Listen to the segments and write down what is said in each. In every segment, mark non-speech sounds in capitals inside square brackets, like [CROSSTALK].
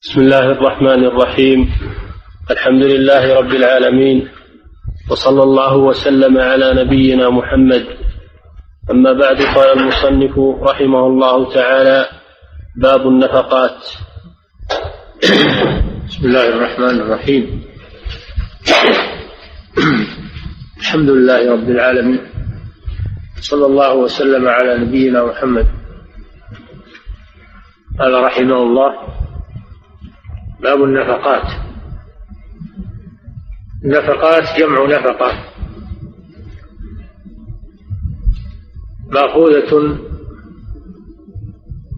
بسم الله الرحمن الرحيم. الحمد لله رب العالمين. وصلى الله وسلم على نبينا محمد. أما بعد قال المصنف رحمه الله تعالى باب النفقات. بسم الله الرحمن الرحيم. الحمد لله رب العالمين. صلى الله وسلم على نبينا محمد. قال رحمه الله باب النفقات. النفقات جمع نفقة. مأخوذة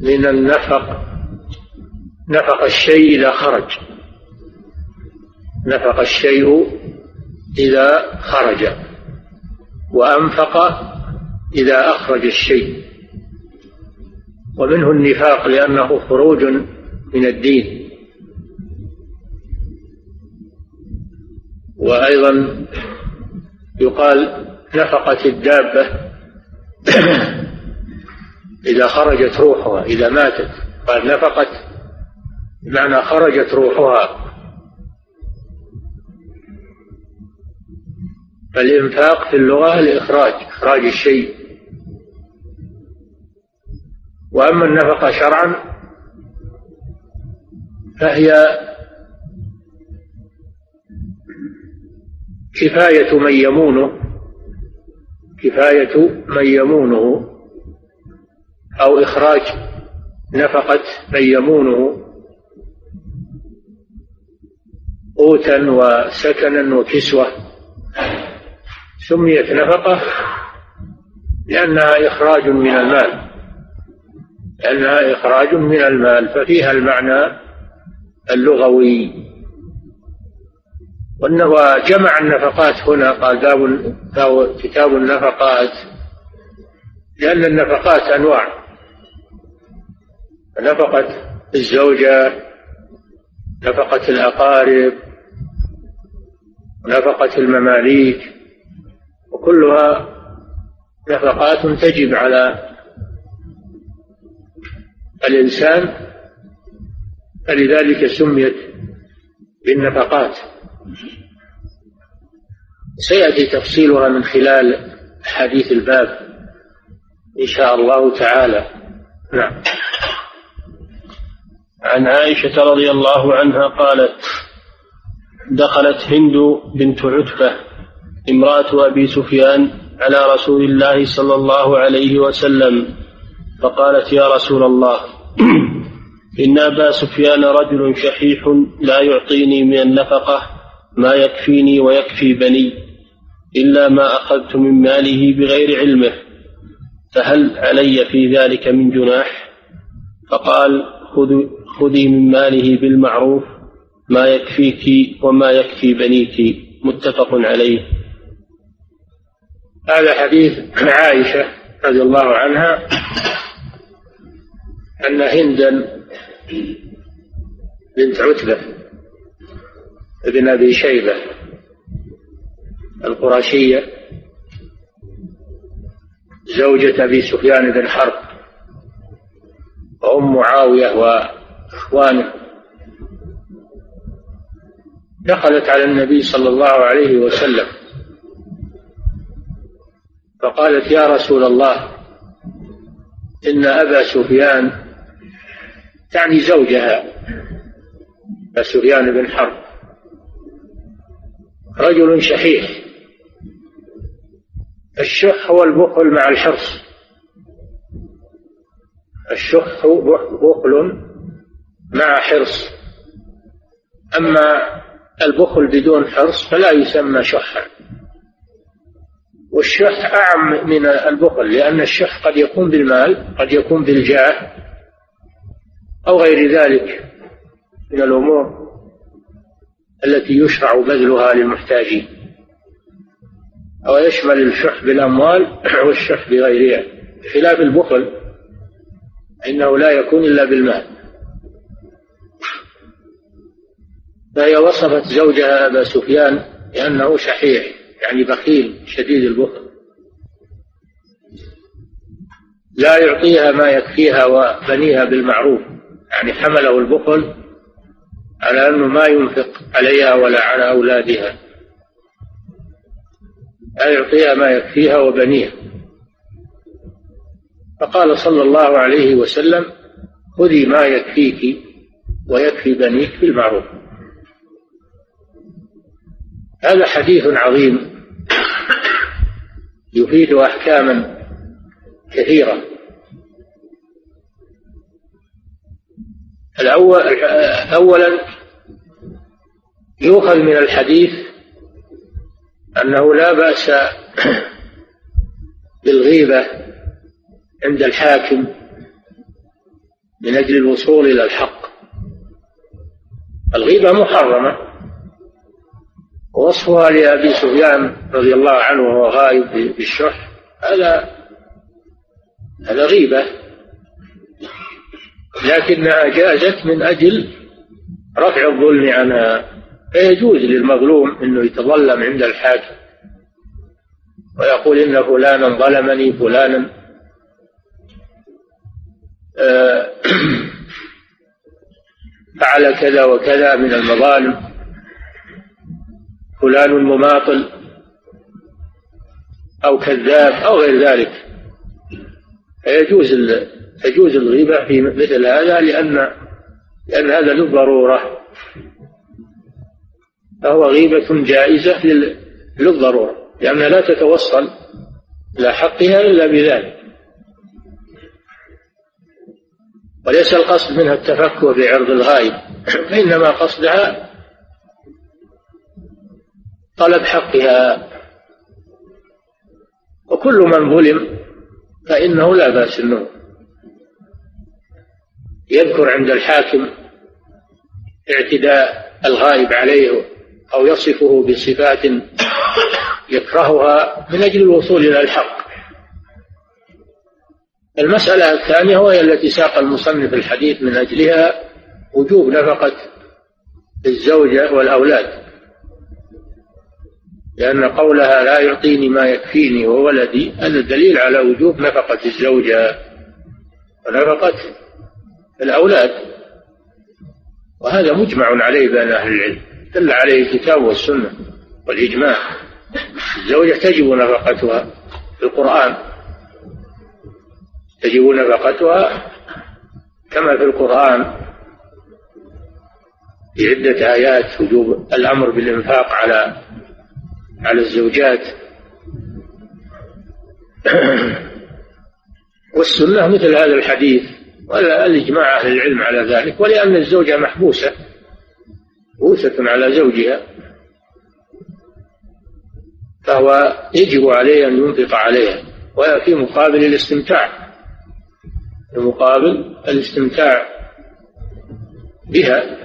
من النفق نفق الشيء إذا خرج. نفق الشيء إذا خرج. وأنفق إذا أخرج الشيء. ومنه النفاق لأنه خروج من الدين. وأيضا يقال نفقت الدابة [COUGHS] إذا خرجت روحها إذا ماتت. قال نفقت بمعنى خرجت روحها. فالإنفاق في اللغة الإخراج إخراج الشيء. وأما النفقة شرعا فهي كفاية من يمونه كفاية من يمونه أو إخراج نفقة من يمونه قوتا وسكنا وكسوة سميت نفقة لأنها إخراج من المال لأنها إخراج من المال ففيها المعنى اللغوي. وجمع النفقات هنا قال باب كتاب النفقات لأن النفقات أنواع. نفقة الزوجة نفقة الأقارب نفقة المماليك وكلها نفقات تجب على الإنسان فلذلك سميت بالنفقات. سيأتي تفصيلها من خلال حديث الباب إن شاء الله تعالى. نعم. عن عائشة رضي الله عنها قالت دخلت هند بنت عتبة امرأة أبي سفيان على رسول الله صلى الله عليه وسلم فقالت يا رسول الله [CLEARS THROAT] إن أبا سفيان رجل شحيح لا يعطيني من النفقة ما يكفيني ويكفي بني إلا ما أخذت من ماله بغير علمه فهل علي في ذلك من جناح؟ فقال خذي من ماله بالمعروف ما يكفيك وما يكفي بنيك متفق عليه. هذا حديث عائشة رضي الله عنها أن هندا بنت عتبة ابن أبي شيبة القرشية زوجة أبي سفيان بن حرب وأم معاوية وإخوانه. دخلت على النبي صلى الله عليه وسلم فقالت يا رسول الله إن أبا سفيان تعني زوجها سفيان بن حرب. رجل شحيح. الشح هو البخل مع الحرص. الشح بخل مع حرص. أما البخل بدون حرص فلا يسمى شحا. والشح أعم من البخل لأن الشح قد يكون بالمال قد يكون بالجاه أو غير ذلك من الأمور. التي يشرع بذلها للمحتاجين أو يشمل الشح بالأموال [CLEARS THROAT] والشح بغيرها. خلاف البخل إنه لا يكون إلا بالمال. فهي وصفت زوجها أبا سفيان بأنه شحيح يعني بخيل شديد البخل. لا يعطيها ما يكفيها وبنيها بالمعروف يعني حمله البخل على أنه ما ينفق عليها ولا على أولادها. لا يعطيها ما يكفيها وبنيها. فقال صلى الله عليه وسلم خذي ما يكفيك ويكفي بنيك بالمعروف. هذا حديث عظيم. يفيد أحكاما كثيرة. الأول أولا يؤخذ من الحديث أنه لا بأس [CLEARS THROAT] بالغيبة عند الحاكم من أجل الوصول إلى الحق. الغيبة محرمة. ووصفها لأبي سفيان رضي الله عنه وهو غائب بالشح. هذا هذا غيبة. لكنها جازت من أجل رفع الظلم عنها فيجوز للمظلوم أنه يتظلم عند الحاكم ويقول إن فلانا ظلمني فلانا. آه، [CLEARS THROAT] فعل كذا وكذا من المظالم. فلان مماطل أو كذاب أو غير ذلك. فيجوز تجوز الغيبة في مثل هذا لأن لأن هذا للضرورة فهو غيبة جائزة للضرورة لأنها لا تتوصل إلى حقها إلا بذلك. وليس القصد منها التفكر بعرض الغائب وإنما قصدها طلب حقها. وكل من ظلم فإنه لا بأس أنه يذكر عند الحاكم اعتداء الغائب عليه أو يصفه بصفات يكرهها من أجل الوصول إلى الحق. المسألة الثانية وهي التي ساق المصنف الحديث من أجلها وجوب نفقة الزوجة والأولاد. لأن قولها لا يعطيني ما يكفيني وولدي هذا دليل على وجوب نفقة الزوجة ونفقة الأولاد. وهذا مجمع عليه بين أهل العلم. دل عليه الكتاب والسنة والإجماع. الزوجة تجب نفقتها في القرآن. تجب نفقتها كما في القرآن. في عدة آيات وجوب الأمر بالإنفاق على على الزوجات. [CLEARS THROAT] والسنة مثل هذا الحديث والإجماع أهل العلم على ذلك ولأن الزوجة محبوسة. محبوسة على زوجها فهو يجب عليه أن ينفق عليها وفي مقابل الاستمتاع. في مقابل الاستمتاع بها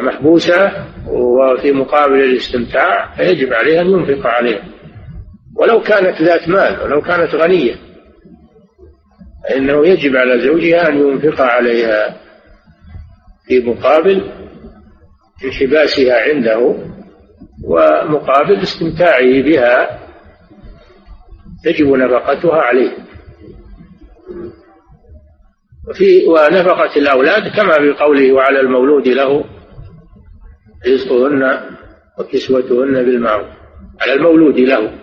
محبوسة وفي مقابل الاستمتاع فيجب عليه أن ينفق عليها. ولو كانت ذات مال ولو كانت غنية فإنه يجب على زوجها أن ينفق عليها. في مقابل انحباسها عنده ومقابل استمتاعه بها تجب نفقتها عليه. وفي ونفقة الأولاد كما في قوله وعلى المولود له رزقهن وكسوتهن بالمعروف. على المولود له.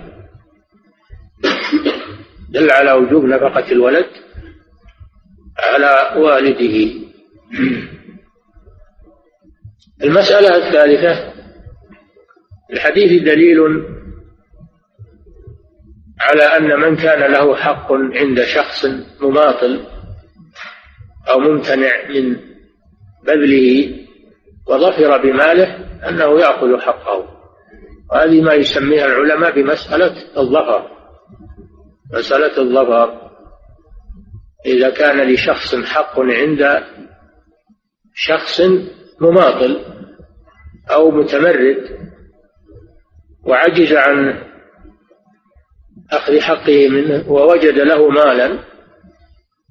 دل على وجوب نفقة الولد على والده. المسألة الثالثة الحديث دليل على أن من كان له حق عند شخص مماطل أو ممتنع من بذله وظفر بماله أنه يأخذ حقه. وهذه ما يسميها العلماء بمسألة الظفر. مسألة الظفر إذا كان لشخص حق عند شخص مماطل أو متمرد وعجز عن أخذ حقه منه ووجد له مالا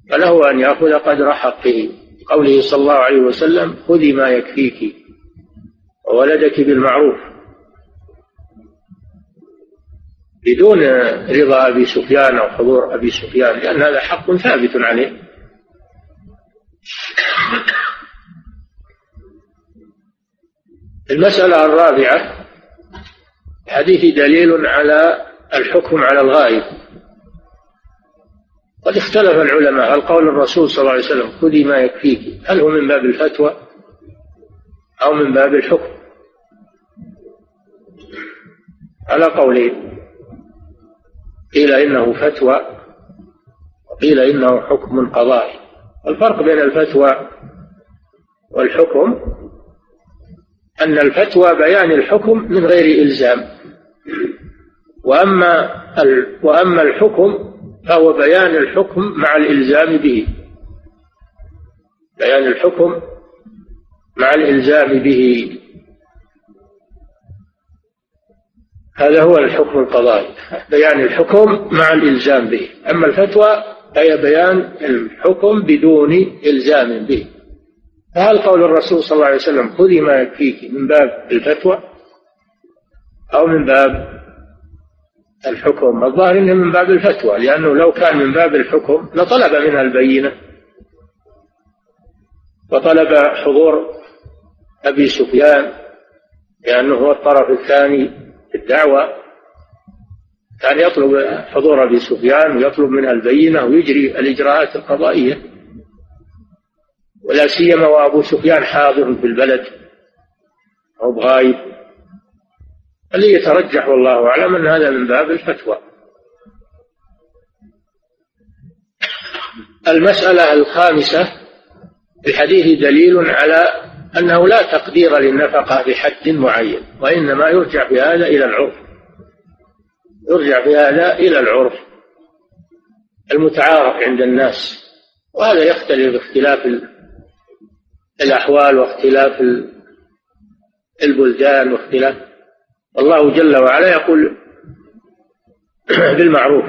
فله أن يأخذ قدر حقه. قوله صلى الله عليه وسلم خذي ما يكفيك وولدك بالمعروف. بدون رضا أبي سفيان أو حضور أبي سفيان لأن هذا حق ثابت عليه. المسألة الرابعة حديث دليل على الحكم على الغائب. قد اختلف العلماء هل قول الرسول صلى الله عليه وسلم خذي ما يكفيك هل هو من باب الفتوى أو من باب الحكم؟ على قولين قيل إنه فتوى وقيل إنه حكم قضائي. الفرق بين الفتوى والحكم أن الفتوى بيان الحكم من غير إلزام. وأما وأما الحكم فهو بيان الحكم مع الإلزام به. بيان الحكم مع الإلزام به. هذا هو الحكم القضائي. بيان الحكم مع الإلزام به. أما الفتوى فهي بيان الحكم بدون إلزام به. فهل قول الرسول صلى الله عليه وسلم خذي ما يكفيك من باب الفتوى أو من باب الحكم. الظاهر إنه من باب الفتوى لأنه لو كان من باب الحكم لطلب منها البينة وطلب حضور أبي سفيان لأنه هو الطرف الثاني في الدعوة. كان يطلب حضور أبي سفيان ويطلب منها البينة ويجري الإجراءات القضائية. ولا سيما وابو سفيان حاضر في البلد أو بغايب الذي يترجح والله أعلم أن هذا من باب الفتوى. المسألة الخامسة الحديث دليل على أنه لا تقدير للنفقة بحد معين وإنما يرجع في هذا إلى العرف. يرجع في هذا إلى العرف المتعارف عند الناس وهذا يختلف باختلاف الأحوال واختلاف البلدان واختلاف. الله جل وعلا يقول [CLEARS THROAT] بالمعروف.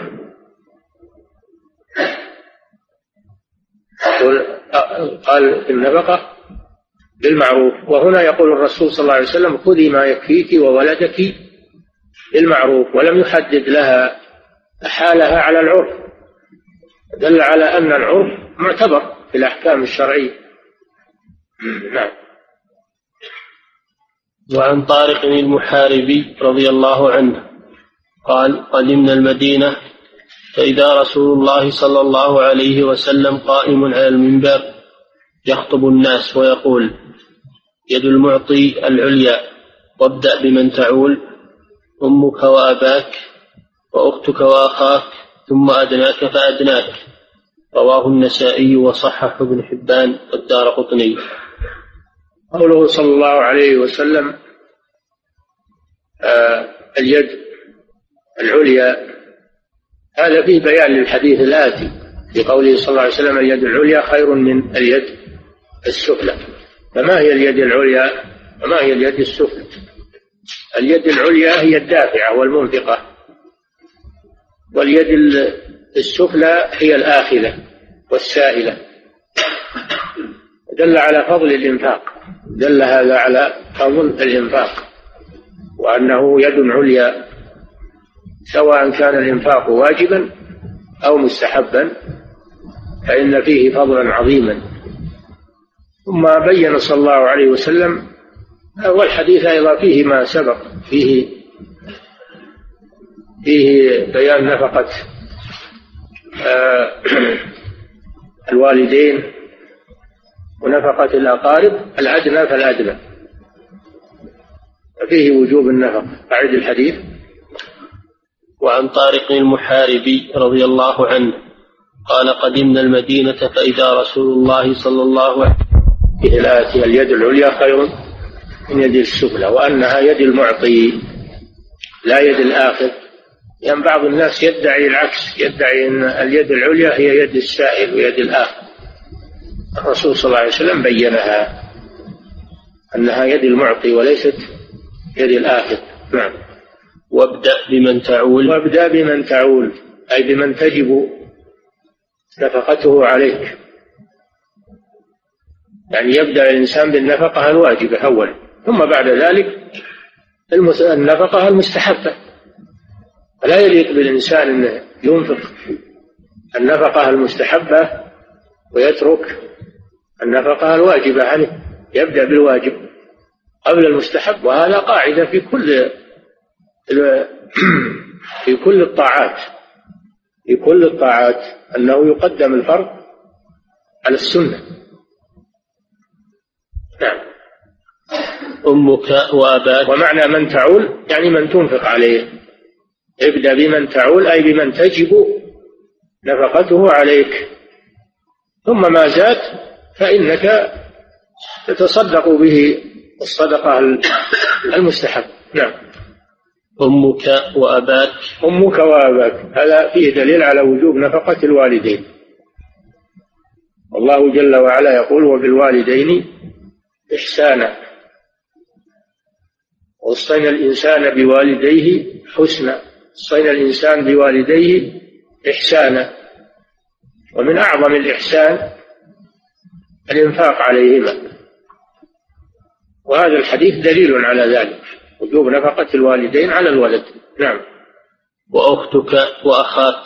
قال في النفقة بالمعروف. وهنا يقول الرسول صلى الله عليه وسلم خذي ما يكفيك وولدك بالمعروف. ولم يحدد لها حالها على العرف. دل على أن العرف معتبر في الأحكام الشرعية. [CLEARS THROAT] نعم. وعن طارق المحاربي رضي الله عنه قال قدمنا المدينة فإذا رسول الله صلى الله عليه وسلم قائم على المنبر يخطب الناس ويقول يد المعطي العليا وابدأ بمن تعول أمك وأباك وأختك وأخاك ثم أدناك فأدناك رواه النسائي وصحح ابن حبان والدار قطني. قوله صلى الله عليه وسلم آه اليد العليا. هذا فيه بيان للحديث الآتي في قوله صلى الله عليه وسلم اليد العليا خير من اليد السفلى. فما هي اليد العليا؟ وما هي اليد السفلى؟ اليد العليا هي الدافعة والمنفقة. واليد السفلى هي الآخذة والسائلة. دل على فضل الإنفاق. دل هذا على فضل الإنفاق. وأنه يد عليا سواء كان الإنفاق واجبا أو مستحبا فإن فيه فضلا عظيما. ثم بين صلى الله عليه وسلم والحديث أيضا فيه ما سبق فيه فيه بيان نفقة آه، [CLEARS THROAT] الوالدين ونفقة الأقارب الأدنى فالأدنى ففيه وجوب النفقة أعد الحديث. وعن طارق المحاربي رضي الله عنه قال قدمنا المدينة فإذا رسول الله صلى الله عليه وسلم اليد العليا خير من يد السفلى وأنها يد المعطي لا يد الآخذ. يعني بعض الناس يدعي العكس يدعي أن اليد العليا هي يد السائل ويد الآخذ. الرسول صلى الله عليه وسلم بينها أنها يد المعطي وليست يد الآخذ. نعم. وابدأ بمن تعول. وابدأ بمن تعول أي بمن تجب نفقته عليك. يعني يبدأ الإنسان بالنفقة الواجبة أولا ثم بعد ذلك النفقة المستحبة. فلا يليق بالإنسان أنه ينفق النفقة المستحبة ويترك النفقة الواجبة عليه يبدأ بالواجب قبل المستحب وهذا قاعدة في كل [CLEARS THROAT] في كل الطاعات في كل الطاعات أنه يقدم الفرض على السنة. نعم. أمك وأباك. ومعنى من تعول يعني من تنفق عليه. ابدأ بمن تعول أي بمن تجب نفقته عليك. ثم ما زاد فإنك تتصدق به الصدقة المستحب. نعم. أمك وأباك. أمك وأباك. هذا فيه دليل على وجوب نفقة الوالدين. والله جل وعلا يقول وبالوالدين إحسانا. وصينا الإنسان بوالديه حسنا. وصينا الإنسان بوالديه إحسانا. ومن أعظم الإحسان الإنفاق عليهما. وهذا الحديث دليل على ذلك. وجوب نفقة الوالدين على الولد. نعم. وأختك وأخاك.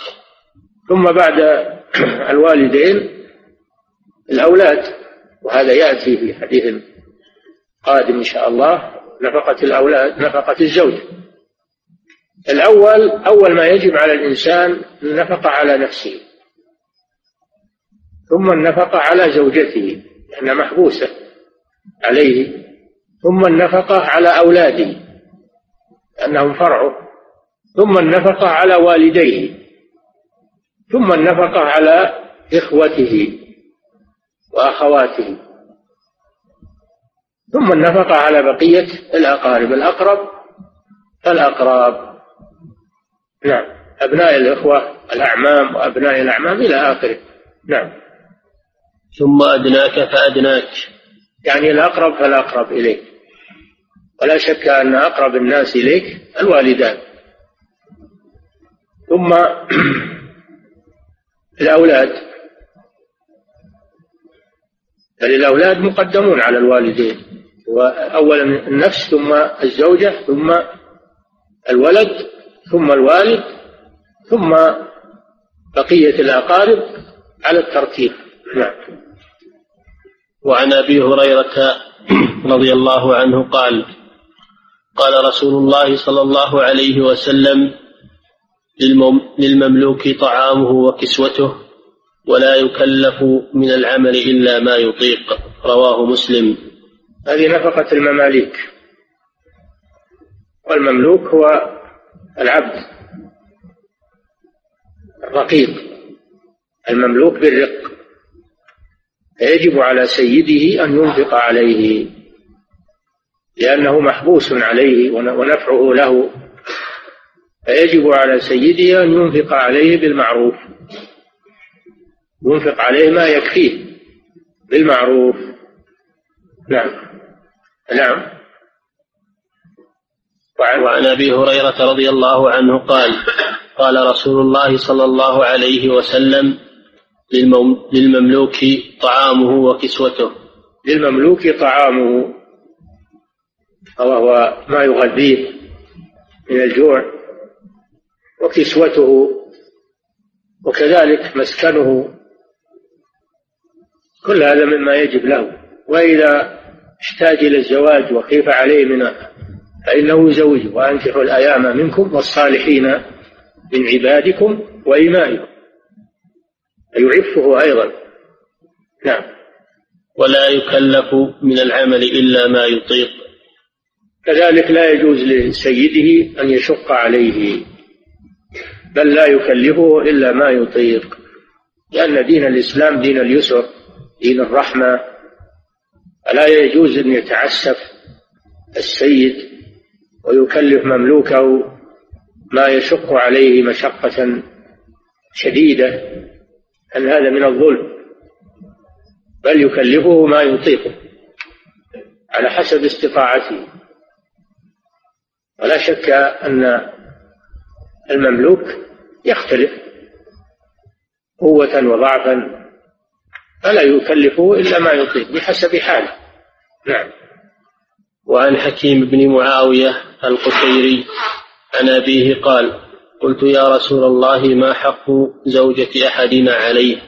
ثم بعد [CLEARS THROAT] الوالدين الأولاد. وهذا يأتي في حديث قادم إن شاء الله. نفقة الأولاد نفقة الزوج. الأول أول ما يجب على الإنسان النفقة على نفسه. ثم النفقة على زوجته لأنها محبوسة عليه. ثم النفقة على أولاده لأنهم فرعه ثم النفقة على والديه ثم النفقة على إخوته وأخواته. ثم النفقة على بقية الأقارب الأقرب فالأقراب. نعم أبناء الإخوة الأعمام وأبناء الأعمام إلى آخره. نعم. ثم أدناك فأدناك. يعني الأقرب فالأقرب إليك. ولا شك أن أقرب الناس إليك الوالدان. ثم [CLEARS THROAT] الأولاد. بل الأولاد مقدمون على الوالدين. وأولا النفس ثم الزوجة ثم الولد ثم الوالد ثم بقية الأقارب على الترتيب. نعم. وعن أبي هريرة [CLEARS THROAT] رضي الله عنه قال قال رسول الله صلى الله عليه وسلم للمملوك طعامه وكسوته ولا يكلف من العمل إلا ما يطيق. رواه مسلم. هذه نفقة المماليك. والمملوك هو العبد الرقيق المملوك بالرق. فيجب على سيده أن ينفق عليه لأنه محبوس عليه ونفعه له. فيجب على سيده أن ينفق عليه بالمعروف ينفق عليه ما يكفيه بالمعروف. نعم. نعم. وعن, أبي هريرة رضي الله عنه قال قال رسول الله صلى الله عليه وسلم للمملوك طعامه وكسوته. للمملوك طعامه. وهو ما يغذيه من الجوع وكسوته وكذلك مسكنه. كل هذا مما يجب له. وإذا احتاج إلى الزواج وخيف عليه من فإنه يزوجه. وأنكحوا الأيام منكم والصالحين من عبادكم وإمائكم يعفه أيضا. نعم. ولا يكلف من العمل إلا ما يطيق. كذلك لا يجوز لسيده أن يشق عليه. بل لا يكلفه إلا ما يطيق. لأن دين الإسلام دين اليسر دين الرحمة. فلا يجوز أن يتعسف السيد ويكلف مملوكه ما يشق عليه مشقة شديدة. أن هذا من الظلم؟ بل يكلفه ما يطيقه على حسب استطاعته. ولا شك أن المملوك يختلف قوة وضعفا فلا يكلفه إلا ما يطيق بحسب حاله. نعم. وعن حكيم بن معاوية القشيري عن أبيه قال قلت يا رسول الله ما حق زوجة أحدنا عليه؟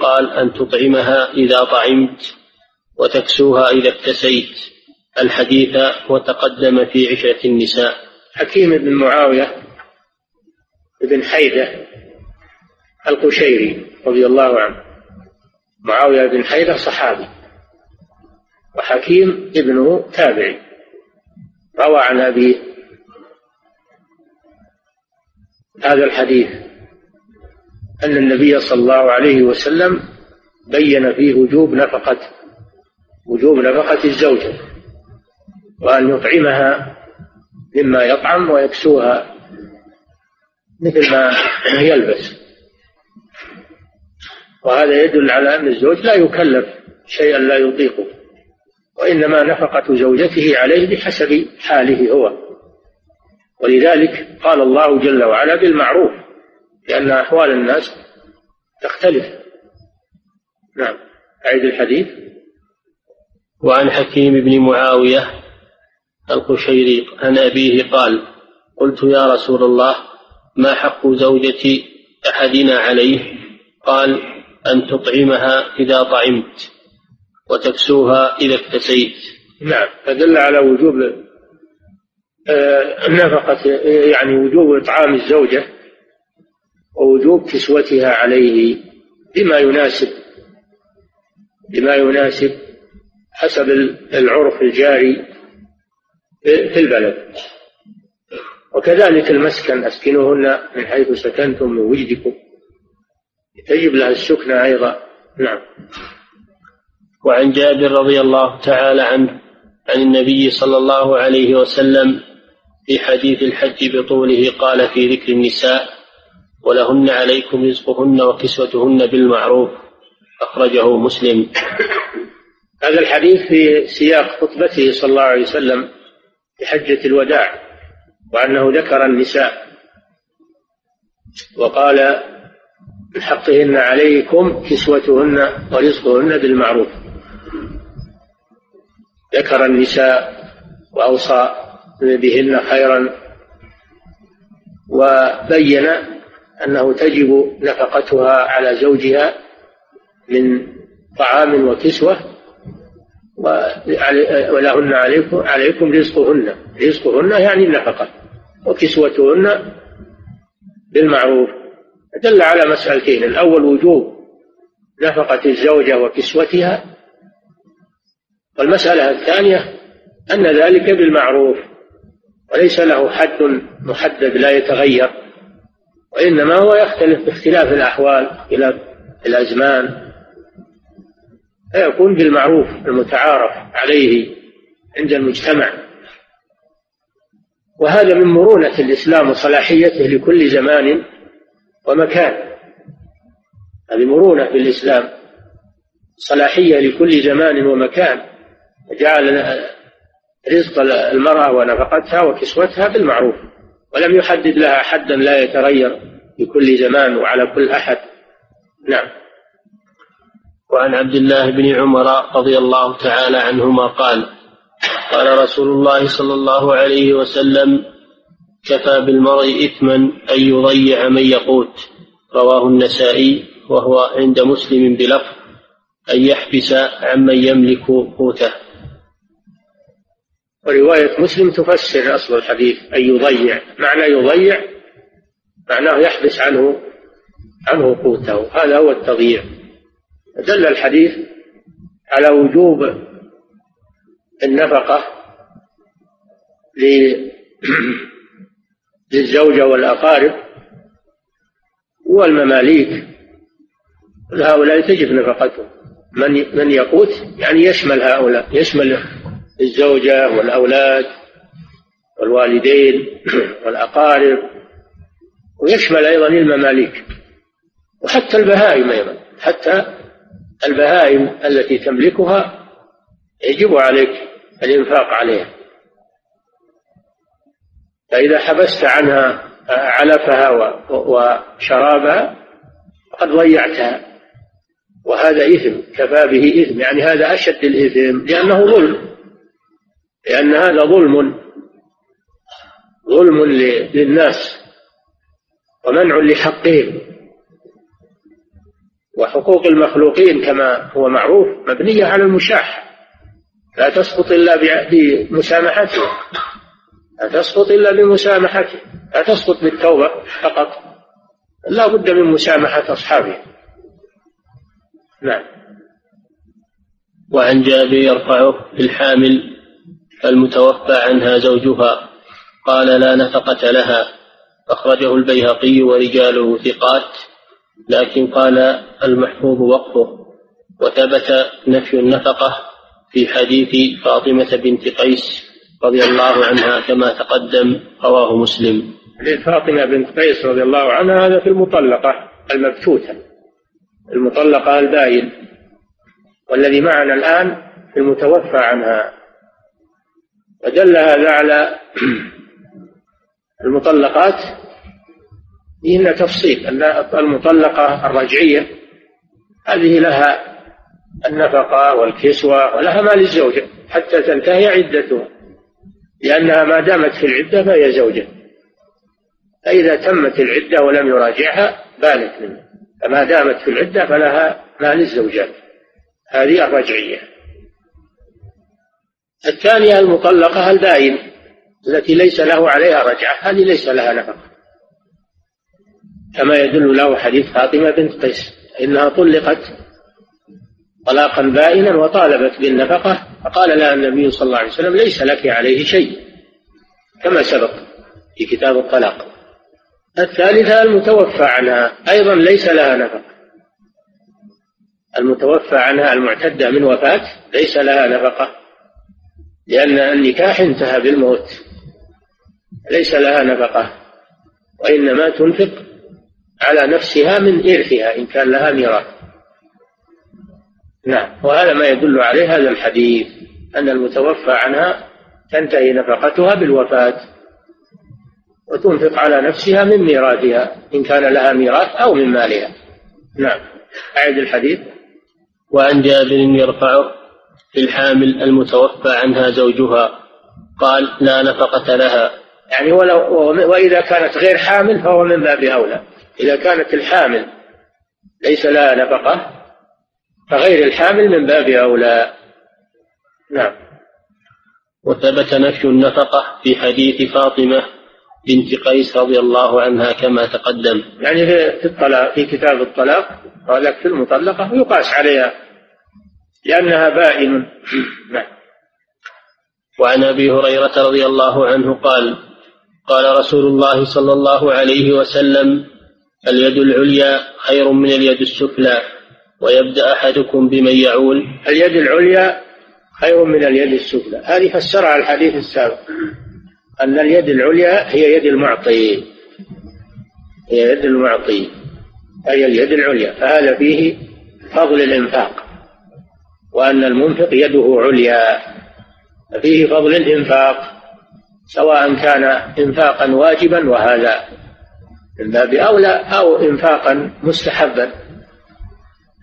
قال أن تطعمها إذا طعمت وتكسوها إذا اكتسيت. الحديث وتقدم في عشرة النساء. حكيم بن معاوية بن حيدة القشيري رضي الله عنه. معاوية بن حيدة صحابي وحكيم ابنه تابعي. روى عن أبيه هذا الحديث أن النبي صلى الله عليه وسلم بين فيه وجوب نفقة وجوب نفقة الزوجة وأن يطعمها مما يطعم ويكسوها مثل ما يلبس. وهذا يدل على أن الزوج لا يكلف شيئا لا يطيقه وإنما نفقة زوجته عليه بحسب حاله هو. ولذلك قال الله جل وعلا بالمعروف لأن أحوال الناس تختلف. نعم. أعيد الحديث. وعن حكيم بن معاوية القشيري عن أبيه قال قلت يا رسول الله ما حق زوجة أحدنا عليه؟ قال أن تطعمها إذا طعمت وتكسوها إذا اكتسيت. نعم. فدل على وجوب آه، النفقة يعني وجوب إطعام الزوجة ووجوب كسوتها عليه بما يناسب بما يناسب حسب العرف الجاري في البلد. وكذلك المسكن أسكنوهن من حيث سكنتم من وجدكم. تجب لها السكنى أيضا. نعم. وعن جابر رضي الله تعالى عنه عن النبي صلى الله عليه وسلم في حديث الحج بطوله قال في ذكر النساء ولهن عليكم رزقهن وكسوتهن بالمعروف أخرجه مسلم. هذا الحديث في سياق خطبته صلى الله عليه وسلم في حجة الوداع وأنه ذكر النساء. وقال من حقهن عليكم كسوتهن ورزقهن بالمعروف. ذكر النساء وأوصى بهن خيرا. وبين أنه تجب نفقتها على زوجها من طعام وكسوة ولهن عليكم عليكم رزقهن. رزقهن يعني النفقة وكسوتهن بالمعروف. دل على مسألتين. الأول وجوب نفقة الزوجة وكسوتها والمسألة الثانية أن ذلك بالمعروف. وليس له حد محدد لا يتغير وإنما هو يختلف باختلاف الأحوال إلى الأزمان. فيكون بالمعروف المتعارف عليه عند المجتمع. وهذا من مرونة الإسلام وصلاحيته لكل زمان ومكان. هذه مرونة في الإسلام صلاحية لكل زمان ومكان جعل رزق المرأة ونفقتها وكسوتها بالمعروف ولم يحدد لها حدا لا يتغير في كل زمان وعلى كل أحد. نعم. وعن عبد الله بن عمر رضي الله تعالى عنهما قال قال رسول الله صلى الله عليه وسلم كفى بالمرء إثما أن يضيع من يقوت رواه النسائي وهو عند مسلم بلفظ أن يحبس عمن يملك قوته ورواية مسلم تفسر أصل الحديث أن يضيع. معنى يضيع معناه يحبس عنه عنه قوته. هذا هو التضييع. دل الحديث على وجوب النفقة [CLEARS THROAT] للزوجة والأقارب والمماليك. هؤلاء تجب نفقتهم. من من يقوت يعني يشمل هؤلاء يشمل الزوجة والأولاد والوالدين [CLEARS THROAT] والأقارب ويشمل أيضا المماليك وحتى البهائم أيضا حتى البهائم التي تملكها يجب عليك الإنفاق عليها. فإذا حبست عنها علفها وشرابها فقد ضيعتها. وهذا إثم كفى به إثم يعني هذا أشد الإثم لأنه ظلم. لأن هذا ظلم ظلم للناس ومنع لحقهم. وحقوق المخلوقين كما هو معروف مبنية على المشاح. لا تسقط إلا بمسامحته. لا تسقط إلا بمسامحته. لا تسقط بالتوبة فقط. لا بد من مسامحة أصحابه. نعم. وعن جابر يرفعه في الحامل المتوفى عنها زوجها قال لا نفقة لها. أخرجه البيهقي ورجاله ثقات لكن قال المحفوظ وقفه. وثبت نفي النفقة في حديث فاطمة بنت قيس رضي الله عنها كما تقدم رواه مسلم. حديث فاطمة بنت قيس رضي الله عنها هذا في المطلقة المبتوتة المطلقة الباين والذي معنا الآن في المتوفى عنها. ودل هذا على المطلقات فيهن تفصيل أن المطلقة الرجعية هذه لها النفقة والكسوة ولها ما للزوجة حتى تنتهي عدتها لأنها ما دامت في العدة فهي زوجة. فإذا تمت العدة ولم يراجعها بانت منه فما دامت في العدة فلها ما للزوجات هذه الرجعية. الثانية المطلقة الباين التي ليس له عليها رجعة. هذه ليس لها نفقة. كما يدل له حديث فاطمة بنت قيس. إنها طلقت طلاقا بائنا وطالبت بالنفقة فقال لها النبي صلى الله عليه وسلم ليس لك عليه شيء. كما سبق في كتاب الطلاق. الثالثة المتوفى عنها أيضا ليس لها نفقة. المتوفى عنها المعتدة من وفاة ليس لها نفقة. لأن النكاح انتهى بالموت. ليس لها نفقة وإنما تنفق على نفسها من إرثها إن كان لها ميراث. نعم. وهذا ما يدل عليه هذا الحديث أن المتوفى عنها تنتهي نفقتها بالوفاة وتنفق على نفسها من ميراثها إن كان لها ميراث أو من مالها. نعم. أعد الحديث. وعن جابر يرفعه في الحامل المتوفى عنها زوجها. قال لا نفقة لها. يعني ولو وإذا كانت غير حامل فهو من باب أولى. إذا كانت الحامل ليس لها نفقة فغير الحامل من باب أولى. نعم. وثبت نفي النفقة في حديث فاطمة بنت قيس رضي الله عنها كما تقدم. يعني في الطلاق في كتاب الطلاق قال في المطلقة. يقاس عليها. لأنها بائن. نعم. وعن أبي هريرة رضي الله عنه قال قال رسول الله صلى الله عليه وسلم اليد العليا خير من اليد السفلى ويبدأ أحدكم بمن يعول. اليد العليا خير من اليد السفلى. هذه فسرها الحديث السابق أن اليد العليا هي يد المعطي هي يد المعطي أي اليد العليا فهذا فيه فضل الإنفاق. وأن المنفق يده عليا. فيه فضل الإنفاق سواء كان إنفاقا واجبا وهذا من باب أولى أو إنفاقا مستحبا.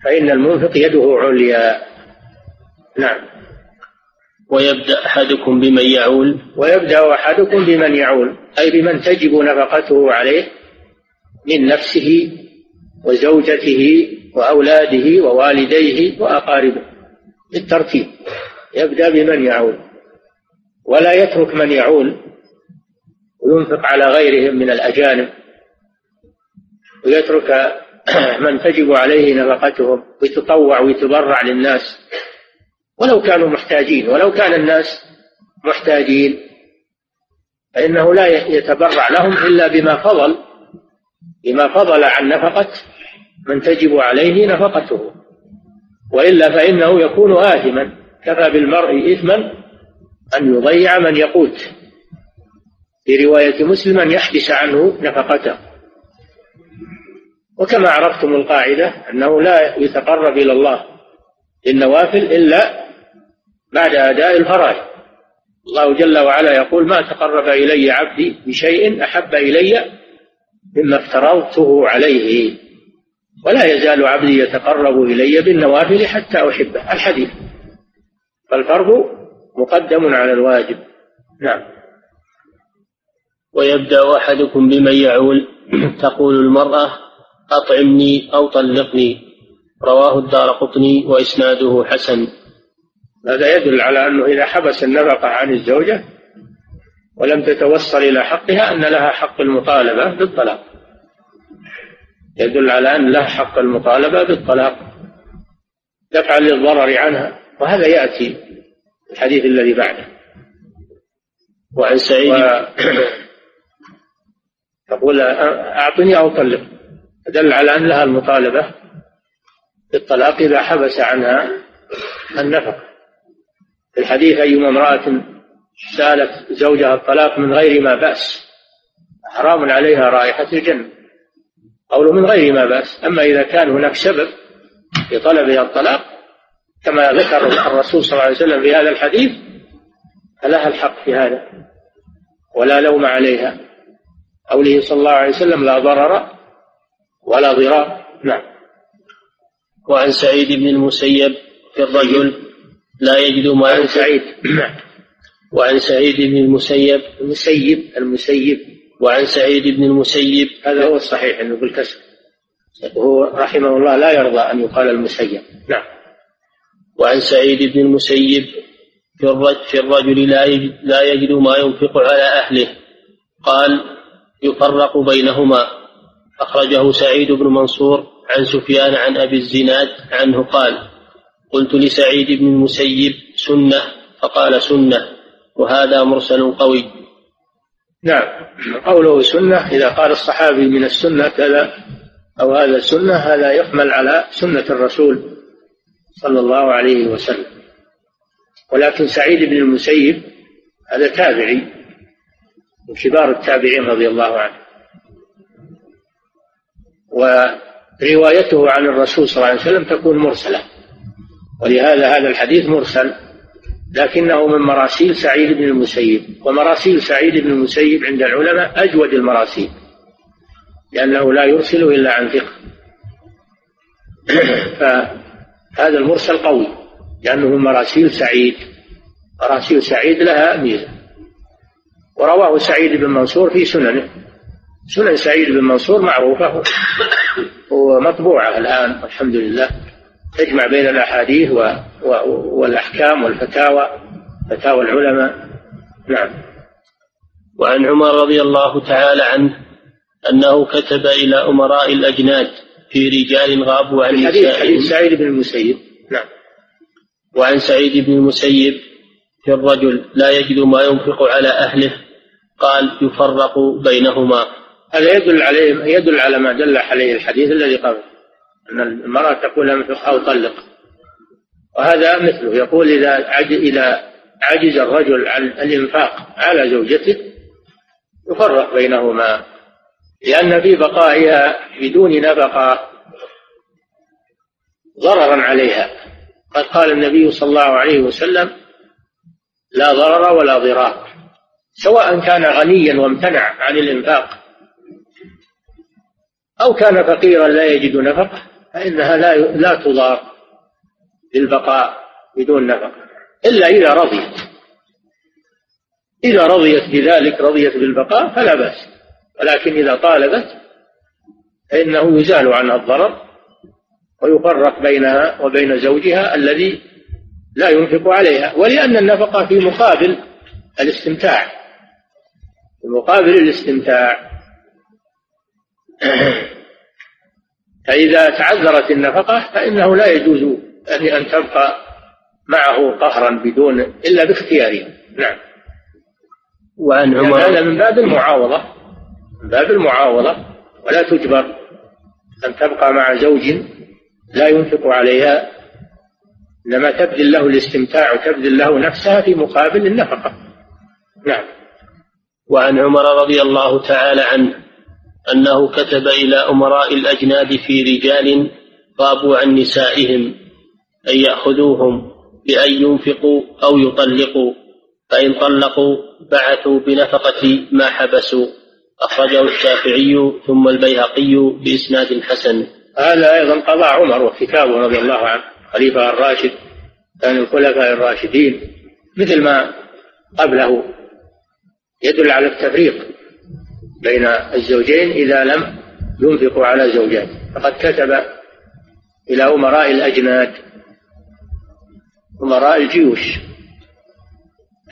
فإن المنفق يده عليا. نعم. ويبدأ أحدكم بمن يعول؟ ويبدأ أحدكم بمن يعول أي بمن تجب نفقته عليه من نفسه وزوجته وأولاده ووالديه وأقاربه. بالترتيب. يبدأ بمن يعول ولا يترك من يعول وينفق على غيرهم من الأجانب ويترك [CLEARS THROAT] من تجب عليه نفقتهم ويتطوع ويتبرع للناس. ولو كانوا محتاجين ولو كان الناس محتاجين فإنه لا يتبرع لهم إلا بما فضل بما فضل عن نفقة من تجب عليه نفقته. وإلا فإنه يكون آثما. كفى بالمرء إثما أن يضيع من يقوت. في رواية مسلم أن يحبس عنه نفقته. وكما عرفتم القاعدة أنه لا يتقرب إلى الله بالنوافل إلا بعد أداء الفرائض. الله جل وعلا يقول ما تقرب إلي عبدي بشيء أحب إلي مما افترضته عليه. ولا يزال عبدي يتقرب إلي بالنوافل حتى أحبه الحديث. فالفرض مقدم على الواجب. نعم. ويبدأ أحدكم بمن يعول. [CLEARS THROAT] تقول المرأة أطعمني أو طلقني. رواه الدار قطني وإسناده حسن. هذا يدل على أنه إذا حبس النفقة عن الزوجة ولم تتوصل إلى حقها أن لها حق المطالبة بالطلاق. يدل على أن لها حق المطالبة بالطلاق دفعا للضرر عنها وهذا يأتي الحديث الذي بعده. وعن سعيد و... [COUGHS] تقول أعطني أو طلق. دل على أن لها المطالبة بالطلاق إذا حبس عنها النفقة. في الحديث أيما امرأة سألت زوجها الطلاق من غير ما بأس حرام عليها رائحة الجنة. قوله من غير ما بأس. أما إذا كان هناك سبب في طلبها الطلاق كما ذكر الرسول صلى الله عليه وسلم في هذا الحديث فلها الحق في هذا ولا لوم عليها. قوله صلى الله عليه وسلم لا ضرر ولا ضرار. نعم. وعن سعيد بن المسيب في الرجل لا يجد ما عن سعيد. نعم. وعن سعيد بن المسيب المسيب المسيب. وعن سعيد بن المسيب هذا هو الصحيح أنه بالكسر. وهو رحمه الله لا يرضى أن يقال المسيب. نعم. وعن سعيد بن المسيب في الرجل, في الرجل لا يجد, لا يجد ما ينفق على أهله. قال يفرق بينهما. أخرجه سعيد بن منصور عن سفيان عن أبي الزناد عنه قال قلت لسعيد بن المسيب سنة فقال سنة وهذا مرسل قوي. نعم. قوله سنة إذا قال الصحابي من السنة كذا أو هذا سنة هذا يحمل على سنة الرسول صلى الله عليه وسلم. ولكن سعيد بن المسيب هذا تابعي من كبار التابعين رضي الله عنه. وروايته عن الرسول صلى الله عليه وسلم تكون مرسلة. ولهذا هذا الحديث مرسل. لكنه من مراسيل سعيد بن المسيب ومراسيل سعيد بن المسيب عند العلماء أجود المراسيل لأنه لا يرسل إلا عن ثقة. [CLEARS THROAT] هذا المرسل قوي لأنه من مراسيل سعيد مراسيل سعيد لها ميزة ورواه سعيد بن منصور في سننه. سنن سعيد بن منصور معروفة ومطبوعة الآن والحمد لله. تجمع بين الأحاديث و... و... والأحكام والفتاوى فتاوى العلماء. نعم. وعن عمر رضي الله تعالى عنه أنه كتب إلى أمراء الأجناد في رجال غابوا عن الحديث حديث سعيد بن المسيب. نعم. وعن سعيد بن المسيب في الرجل لا يجد ما ينفق على أهله قال يفرق بينهما. هذا يدل عليه يدل على ما دل عليه الحديث الذي قبل. أن المرأة تقول انفق أو طلق. وهذا مثله. يقول إذا إذا عجز الرجل عن الإنفاق على زوجته يفرق بينهما. لأن في بقائها بدون نفقة ضررا عليها. قد قال النبي صلى الله عليه وسلم لا ضرر ولا ضرار. سواء كان غنيا وامتنع عن الإنفاق أو كان فقيرا لا يجد نفقة. فإنها لا لا تضار بالبقاء بدون نفقة. إلا إذا رضيت. إذا رضيت بذلك رضيت بالبقاء فلا بأس. ولكن إذا طالبت فإنه يزال عنها الضرر ويفرق بينها وبين زوجها الذي لا ينفق عليها. ولأن النفقة في مقابل الاستمتاع. في مقابل الاستمتاع. [CLEARS THROAT] فإذا تعذرت النفقة فإنه لا يجوز أن تبقى معه قهرا بدون إلا باختياره. نعم. وعن عمر هذا من باب المعاوضة. من باب المعاوضة. ولا تجبر أن تبقى مع زوج لا ينفق عليها. إنما تبذل له الاستمتاع وتبذل له نفسها في مقابل النفقة. نعم. وعن عمر رضي الله تعالى عنه أنه كتب إلى أمراء الأجناد في رجال غابوا عن نسائهم أن يأخذوهم بأن ينفقوا أو يطلقوا فإن طلقوا بعثوا بنفقة ما حبسوا أخرجه الشافعي ثم البيهقي بإسناد حسن. هذا أيضا قضى عمر وكتابه رضي الله عنه خليفة الراشد كان الخلفاء الراشدين مثل ما قبله يدل على التفريق. بين الزوجين إذا لم ينفقوا على زوجات فقد كتب إلى أمراء الأجناد أمراء الجيوش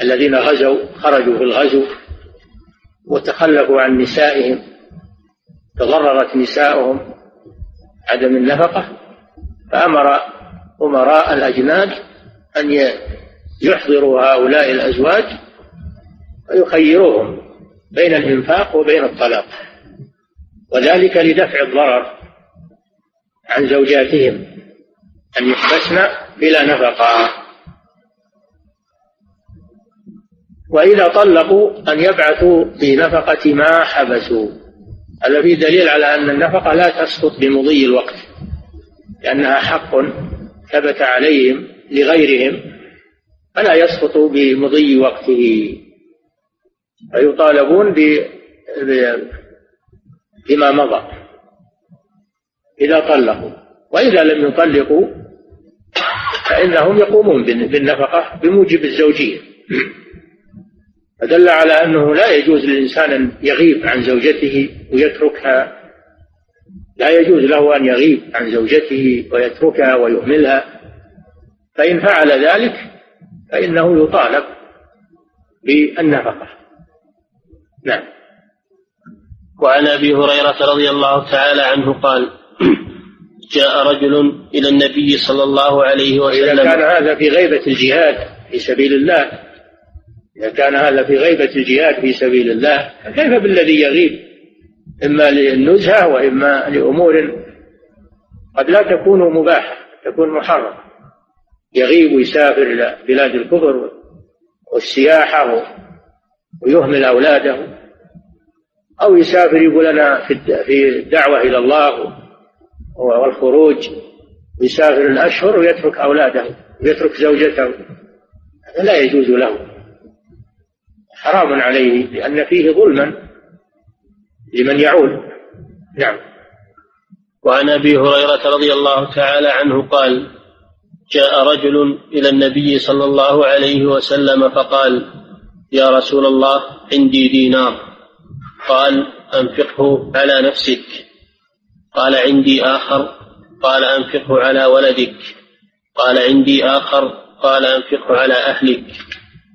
الذين غزوا خرجوا في الغزو وتخلفوا عن نسائهم تضررت نساؤهم عدم النفقة فأمر أمراء الأجناد أن يحضروا هؤلاء الأزواج ويخيروهم. بين الإنفاق وبين الطلاق. وذلك لدفع الضرر عن زوجاتهم أن يحبسن بلا نفقة. وإذا طلقوا أن يبعثوا بنفقة ما حبسوا. هذا فيه دليل على أن النفقة لا تسقط بمضي الوقت لأنها حق ثبت عليهم لغيرهم فلا يسقط بمضي وقته. فيطالبون بما مضى. إذا طلقوا. وإذا لم يطلقوا فإنهم يقومون بالنفقة بموجب الزوجية. فدل على أنه لا يجوز للإنسان أن يغيب عن زوجته ويتركها. لا يجوز له أن يغيب عن زوجته ويتركها ويهملها. فإن فعل ذلك فإنه يطالب بالنفقة. نعم. وعن أبي هريرة رضي الله تعالى عنه قال جاء رجل إلى النبي صلى الله عليه وسلم. إذا كان هذا في غيبة الجهاد في سبيل الله إذا كان هذا في غيبة الجهاد في سبيل الله فكيف بالذي يغيب؟ إما للنزهة وإما لأمور قد لا تكون مباحة تكون محرمة. يغيب ويسافر إلى بلاد الكفر والسياحة ويهمل أولاده أو يسافر يقول أنا في الدعوة إلى الله والخروج يسافر الأشهر ويترك أولاده ويترك زوجته. هذا لا يجوز له. حرام عليه لأن فيه ظلما لمن يعول نعم. وعن أبي هريرة رضي الله تعالى عنه قال جاء رجل إلى النبي صلى الله عليه وسلم فقال يا رسول الله عندي دينار. قال أنفقه على نفسك. قال عندي آخر. قال أنفقه على ولدك. قال عندي آخر. قال أنفقه على أهلك.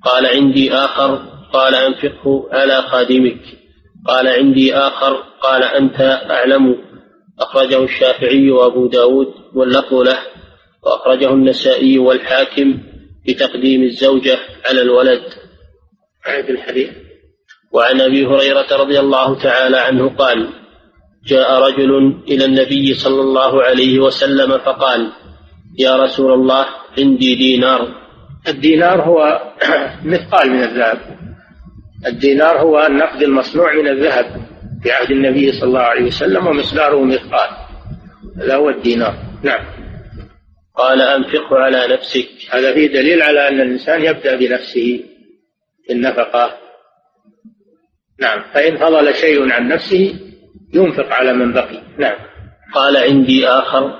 قال عندي آخر. قال أنفقه على خادمك. قال عندي آخر. قال أنت أعلم. أخرجه الشافعي وأبو داود واللفظ له. وأخرجه النسائي والحاكم بتقديم الزوجة على الولد. الحديث وعن أبي هريرة رضي الله تعالى عنه قال جاء رجل إلى النبي صلى الله عليه وسلم فقال يا رسول الله عندي دينار. الدينار هو [CLEARS THROAT] مثقال من الذهب. الدينار هو النقد المصنوع من الذهب في عهد النبي صلى الله عليه وسلم ومقداره مثقال. هذا هو الدينار. نعم. قال أنفقه على نفسك. هذا فيه دليل على أن الإنسان يبدأ بنفسه. في النفقة. نعم فإن فضل شيء عن نفسه ينفق على من بقي. نعم. قال عندي آخر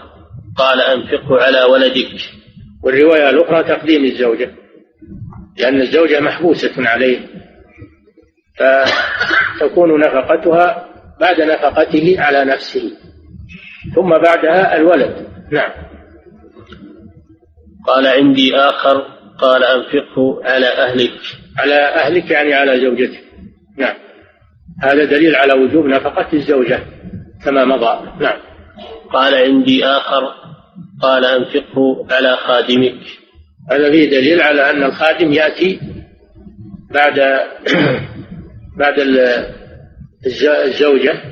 قال أنفقه على ولدك. والرواية الأخرى تقديم الزوجة لأن الزوجة محبوسة عليه فتكون نفقتها بعد نفقته على نفسه ثم بعدها الولد. نعم. قال عندي آخر قال أنفقه على أهلك. على أهلك يعني على زوجتك. نعم. هذا دليل على وجوب نفقة الزوجة كما مضى. نعم. قال عندي آخر قال أنفقه على خادمك. هذا فيه دليل على أن الخادم يأتي بعد [CLEARS THROAT] بعد الزوجة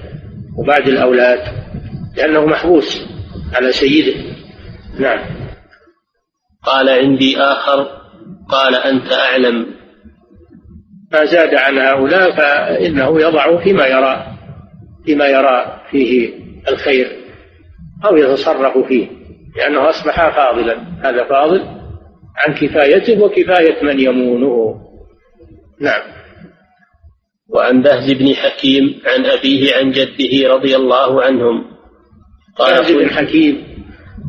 وبعد الأولاد لأنه محبوس على سيده. نعم. قال عندي آخر قال أنت أعلم ما زاد عن هؤلاء فإنه يضع فيما يرى فيما يرى فيه الخير أو يتصرف فيه لأنه أصبح فاضلا. هذا فاضل عن كفايته وكفاية من يمونه. نعم. وعن بهز بن حكيم عن أبيه عن جده رضي الله عنهم. قال بهز بن حكيم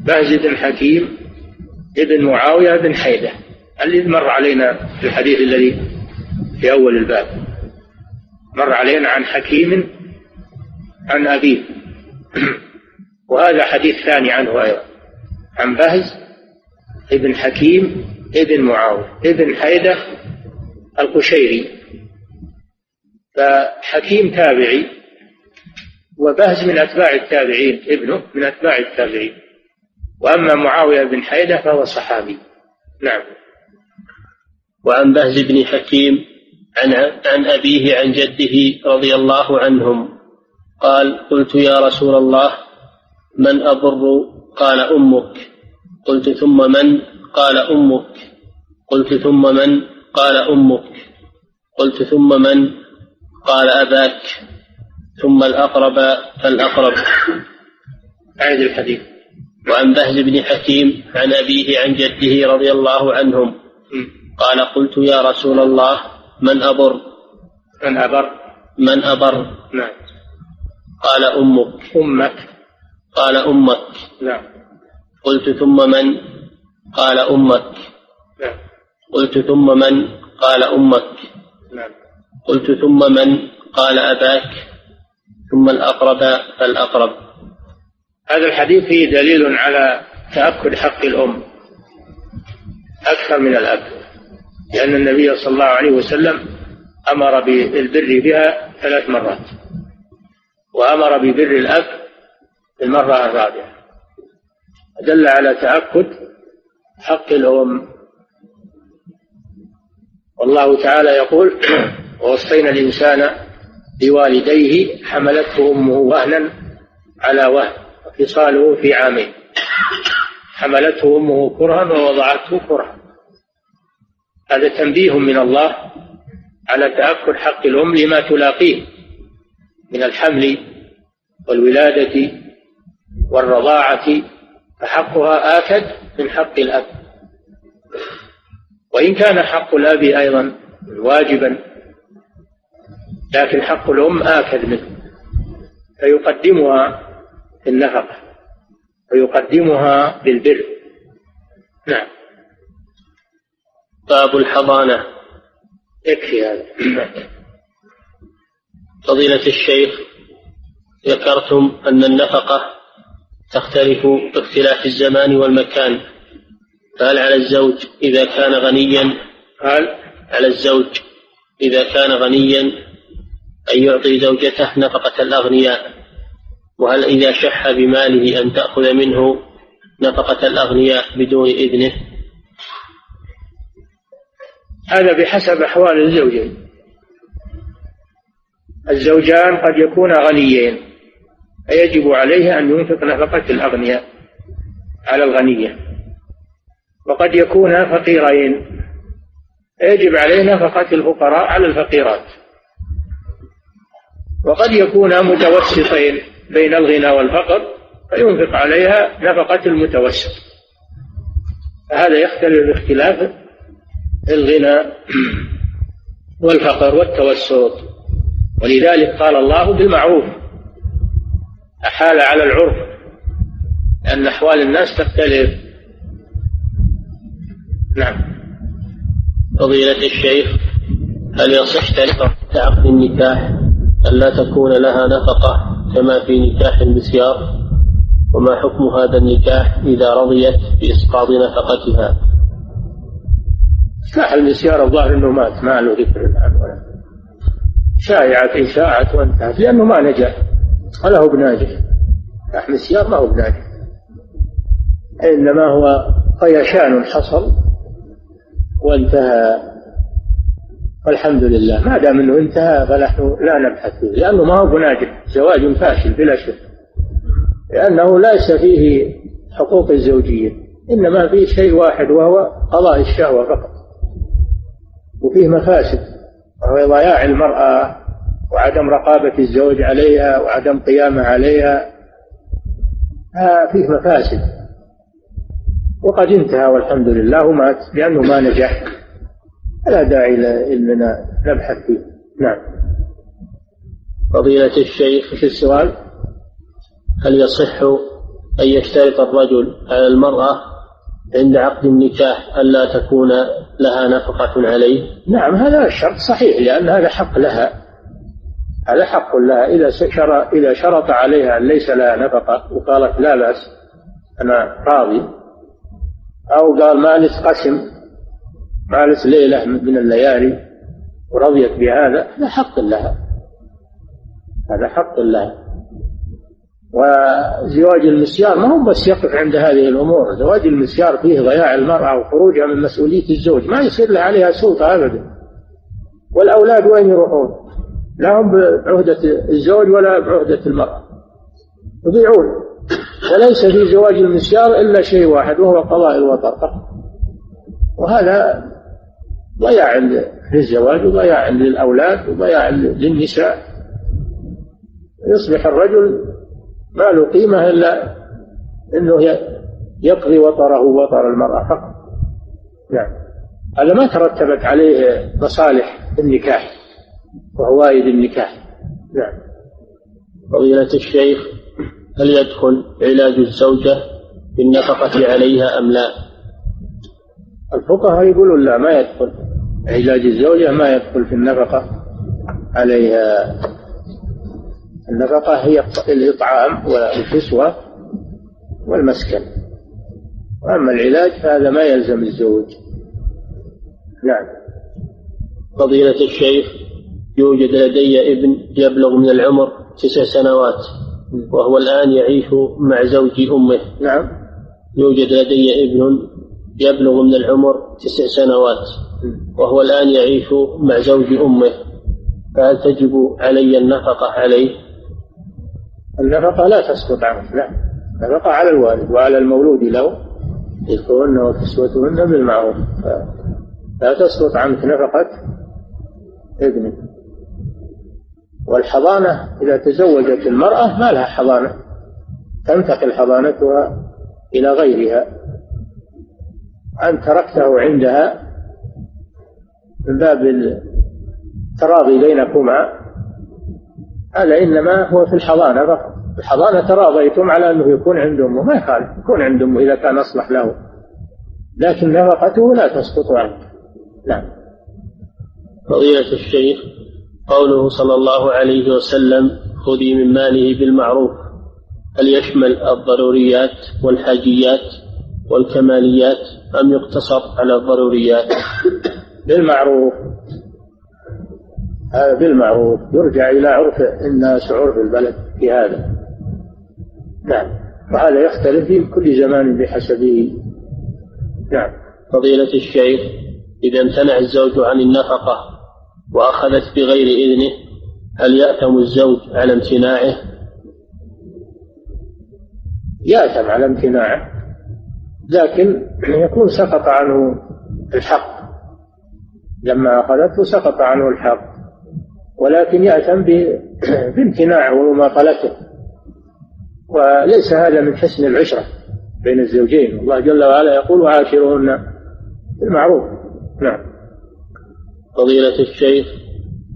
بهز بن حكيم ابن معاوية بن حيدة. الذي مر علينا في الحديث الذي في أول الباب. مر علينا عن حكيم عن أبيه. [CLEARS THROAT] وهذا حديث ثاني عنه أيضا. عن بهز ابن حكيم ابن معاوية ابن حيدة القشيري. فحكيم تابعي وبهز من أتباع التابعين ابنه من أتباع التابعين. وأما معاوية بن حيدة فهو صحابي. نعم. وعن بهز بن حكيم عن عن أبيه عن جده رضي الله عنهم. قال قلت يا رسول الله من أبر قال أمك. قلت ثم من؟ قال أمك. قلت ثم من؟ قال أمك. قلت ثم من؟ قال أباك. ثم الأقرب فالأقرب. أعد الحديث. وعن بهز بن حكيم عن أبيه عن جده رضي الله عنهم. قال قلت يا رسول الله من أبر؟ من أبر. من أبر؟ نعم. قال أمك. أمك. قال أمك. نعم. قلت ثم من؟ قال أمك. نعم. قلت ثم من؟ قال أمك. نعم. قلت ثم من؟ قال أباك. ثم الأقرب فالأقرب هذا الحديث فيه دليل على تأكد حق الأم. أكثر من الأب. لأن النبي صلى الله عليه وسلم أمر بالبر بها ثلاث مرات وأمر ببر الأب المرة الرابعة. دل على تأكد حق الأم. والله تعالى يقول ووصينا الإنسان بوالديه حملته أمه وهنا على وهن وفصاله في عامين. حملته أمه كرها ووضعته كرها. هذا تنبيه من الله على تأكد حق الأم لما تلاقيه من الحمل والولادة والرضاعة فحقها آكد من حق الأب. وإن كان حق الأب أيضا واجبا لكن حق الأم آكد منه. فيقدمها في النفقة ويقدمها بالبر. نعم. باب الحضانة. يكفي هذا. فضيلة الشيخ ذكرتم أن النفقة تختلف باختلاف الزمان والمكان. فهل على الزوج إذا كان غنيا؟ هل؟ على الزوج إذا كان غنيا أن يعطي زوجته نفقة الأغنياء. وهل إذا شح بماله أن تأخذ منه نفقة الأغنياء بدون إذنه؟ هذا بحسب أحوال الزوجين. الزوجان قد يكون غنيين فيجب عليه أن ينفق نفقة الأغنياء على الغنية. وقد يكون فقيرين فيجب عليه نفقة الفقراء على الفقيرات. وقد يكون متوسطين بين الغنى والفقر فينفق عليها نفقة المتوسط. فهذا يختلف باختلاف الغنى والفقر والتوسط. ولذلك قال الله بالمعروف أحال على العرف لأن أحوال الناس تختلف. نعم. فضيلة الشيخ هل يصح ترك عقد النكاح ألا تكون لها نفقة كما في نكاح المسيار؟ وما حكم هذا النكاح إذا رضيت بإسقاط نفقتها؟ نكاح المسيار الظاهر أنه مات. ما له ذكر الآن ولا. شائعة شاعت وانتهت لأنه ما نجح ولا هو بناجح. لحم السيار ما هو بناجح. إنما هو قيشان حصل وانتهى. والحمد لله. ما دام إنه انتهى فنحن لا نبحث فيه لأنه ما هو بناجح. زواج فاشل بلا شك. لأنه ليس فيه حقوق الزوجيه إنما فيه شيء واحد وهو قضاء الشهوة فقط. وفيه مفاسد وهو ضياع المرأة وعدم رقابة الزوج عليها وعدم قيامه عليها فيه مفاسد. وقد انتهى والحمد لله ومات لأنه ما نجح. فلا داعي إننا نبحث فيه. نعم. فضيلة الشيخ في السؤال هل يصح أن يشترط الرجل على المرأة عند عقد النكاح ألا تكون لها نفقة عليه؟ نعم هذا الشرط صحيح لأن هذا حق لها. هذا حق لها. إذا إذا شرط عليها أن ليس لها نفقة وقالت لا بأس أنا راضي. أو قال ما نتقسم مالت ليلة من الليالي ورضيت بهذا هذا حق لها. هذا حق لها. وزواج المسيار ما هو بس يقف عند هذه الأمور. زواج المسيار فيه ضياع المرأة وخروجها من مسؤولية الزوج. ما يصير لها عليها سلطة أبدا. والأولاد وين يروحون؟ لا هم بعهدة الزوج ولا بعهدة المرأة. يضيعون. وليس في زواج المسيار إلا شيء واحد وهو قضاء الوطر. وهذا ضياع للزواج وضياع للأولاد وضياع للنساء. يصبح الرجل ما له قيمة إلا أنه يقضي وطره وطر المرأة فقط. نعم. هذا ما ترتبت عليه مصالح النكاح وهوائد النكاح. نعم. فضيلة الشيخ هل يدخل علاج الزوجة بالنفقة عليها أم لا؟ الفقهاء يقولون لا ما يدخل. علاج الزوجة ما يدخل في النفقة عليها. النفقة هي الإطعام والكسوة والمسكن. وأما العلاج فهذا ما يلزم الزوج. نعم. فضيلة الشيخ يوجد لدي ابن يبلغ من العمر تسع سنوات وهو الآن يعيش مع زوج أمه. نعم. يوجد لدي ابن يبلغ من العمر تسع سنوات وهو الآن يعيش مع زوج أمه. فهل تجب علي النفقة عليه؟ النفقة لا تسقط عنه لا. النفقة على الوالد وعلى المولود له رزقهن وكسوتهن بالمعروف. لا تسقط عنك نفقة ابنك. والحضانة إذا تزوجت المرأة ما لها حضانة. تنتقل حضانتها إلى غيرها. أن تركته عندها من باب التراضي بينكما. هذا إنما هو في الحضانة فقط. الحضانة تراضيتم على أنه يكون عند أمه. ما يخالف يكون عند أمه إذا كان أصلح له. لكن نفقته لا تسقط عنه. نعم. فضيلة الشيخ قوله صلى الله عليه وسلم خذي من ماله بالمعروف هل يشمل الضروريات والحاجيات والكماليات أم يقتصر على الضروريات؟ بالمعروف. هذا بالمعروف. يرجع إلى عرف الناس وعرف البلد في هذا نعم. وهذا يختلف في كل زمان بحسبه. نعم. فضيلة الشيخ إذا امتنع الزوج عن النفقة وأخذت بغير إذنه هل يأثم الزوج على امتناعه؟ يأثم على امتناعه لكن يكون سقط عنه الحق. لما أخذته سقط عنه الحق. ولكن يأثم [CLEARS THROAT] بامتناعه ومماطلته. وليس هذا من حسن العشرة بين الزوجين. الله جل وعلا يقول وعاشرهن بالمعروف نعم. فضيلة الشيخ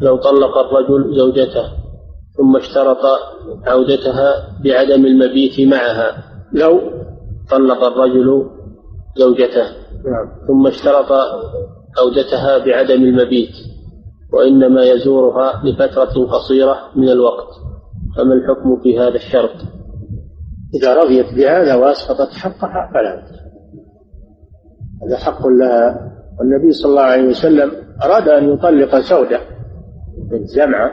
لو طلق الرجل زوجته ثم اشترط عودتها بعدم المبيت معها لو طلق الرجل زوجته نعم. ثم اشترط عودتها بعدم المبيت وإنما يزورها لفترة قصيرة من الوقت. فما الحكم في هذا الشرط؟ إذا رضيت بهذا وأسقطت حقها فلا. هذا حق لها. والنبي صلى الله عليه وسلم أراد أن يطلق سودة بنت زمعة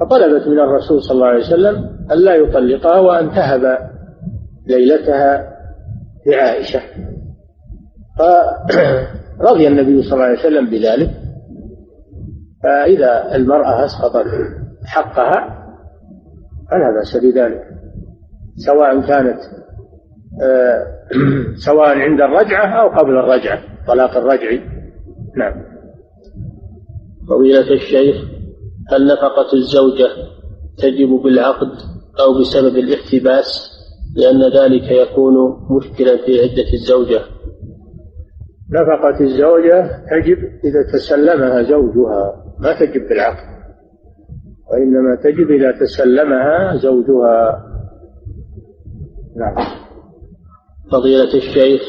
فطلبت من الرسول صلى الله عليه وسلم أن لا يطلقها وأن تهب ليلتها لعائشة. فرضي [COUGHS] النبي صلى الله عليه وسلم بذلك. فإذا المرأة أسقطت حقها فلا بأس بذلك سواء كانت آه، [CLEARS THROAT] سواء عند الرجعة أو قبل الرجعة طلاق الرجعي نعم. فضيلة الشيخ هل نفقة الزوجة تجب بالعقد أو بسبب الاحتباس؟ لأن ذلك يكون مشكلا في عدة الزوجة. نفقة الزوجة تجب إذا تسلمها زوجها. ما تجب بالعقد وإنما تجب إذا تسلمها زوجها. نعم. فضيلة الشيخ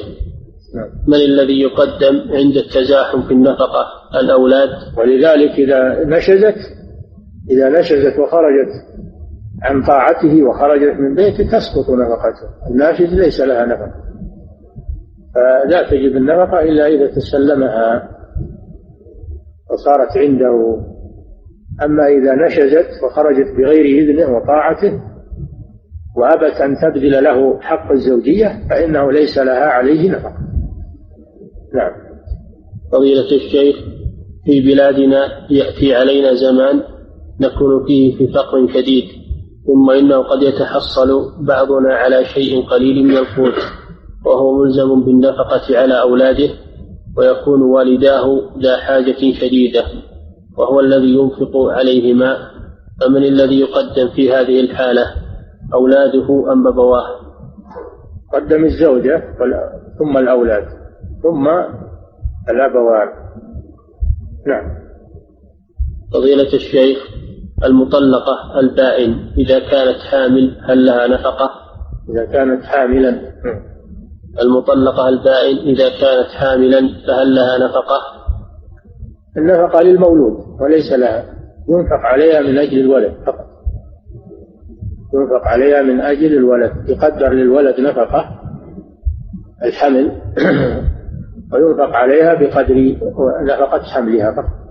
نعم. من الذي يقدم عند التزاحم في النفقة الأولاد؟ ولذلك إذا نشزت إذا نشزت وخرجت عن طاعته وخرجت من بيته تسقط نفقته. الناشز ليس لها نفقة. فلا تجب النفقة إلا إذا تسلمها وصارت عنده أما إذا نشزت وخرجت بغير إذنه وطاعته وأبت أن تبذل له حق الزوجية فإنه ليس لها عليه نفقة. نعم. فضيلة الشيخ في بلادنا يأتي علينا زمان نكون فيه في فقر شديد ثم إنه قد يتحصل بعضنا على شيء قليل من القوت وهو ملزم بالنفقة على أولاده ويكون والداه ذا حاجة شديدة وهو الذي ينفق عليهما فمن الذي يقدم في هذه الحالة أولاده أم أبواه قدم الزوجة ثم الأولاد ثم الأبوان. نعم. فضيلة الشيخ المطلقة البائن إذا كانت حامل هل لها نفقة؟ إذا كانت حاملا. المطلقة البائن إذا كانت حاملا فهل لها نفقة؟ النفقة للمولود وليس لها. ينفق عليها من أجل الولد فقط. ينفق عليها من أجل الولد يقدر للولد نفقة الحمل [CLEARS THROAT] وينفق عليها بقدر نفقة حملها فقط.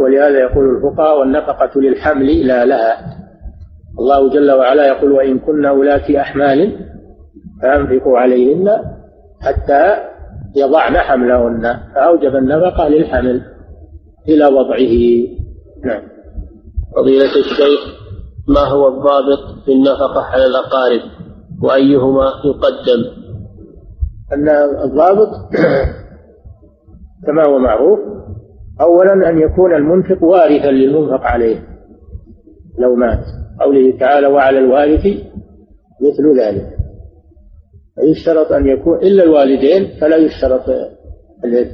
ولهذا يقول الفقهاء والنفقة للحمل لا لها. الله جل وعلا يقول وإن كن أولاة أحمال فأنفقوا عليهن حتى يضعن حملهن فأوجب النفقة للحمل إلى وضعه. نعم. فضيلة الشيخ ما هو الضابط في النفقة على الأقارب؟ وأيهما يقدم؟ أن الضابط [CLEARS THROAT] كما هو معروف أولا أن يكون المنفق وارثا للمنفق عليه لو مات. قوله تعالى وعلى الوارث مثل ذلك. يشترط أن يكون إلا الوالدين فلا يشترط الإرث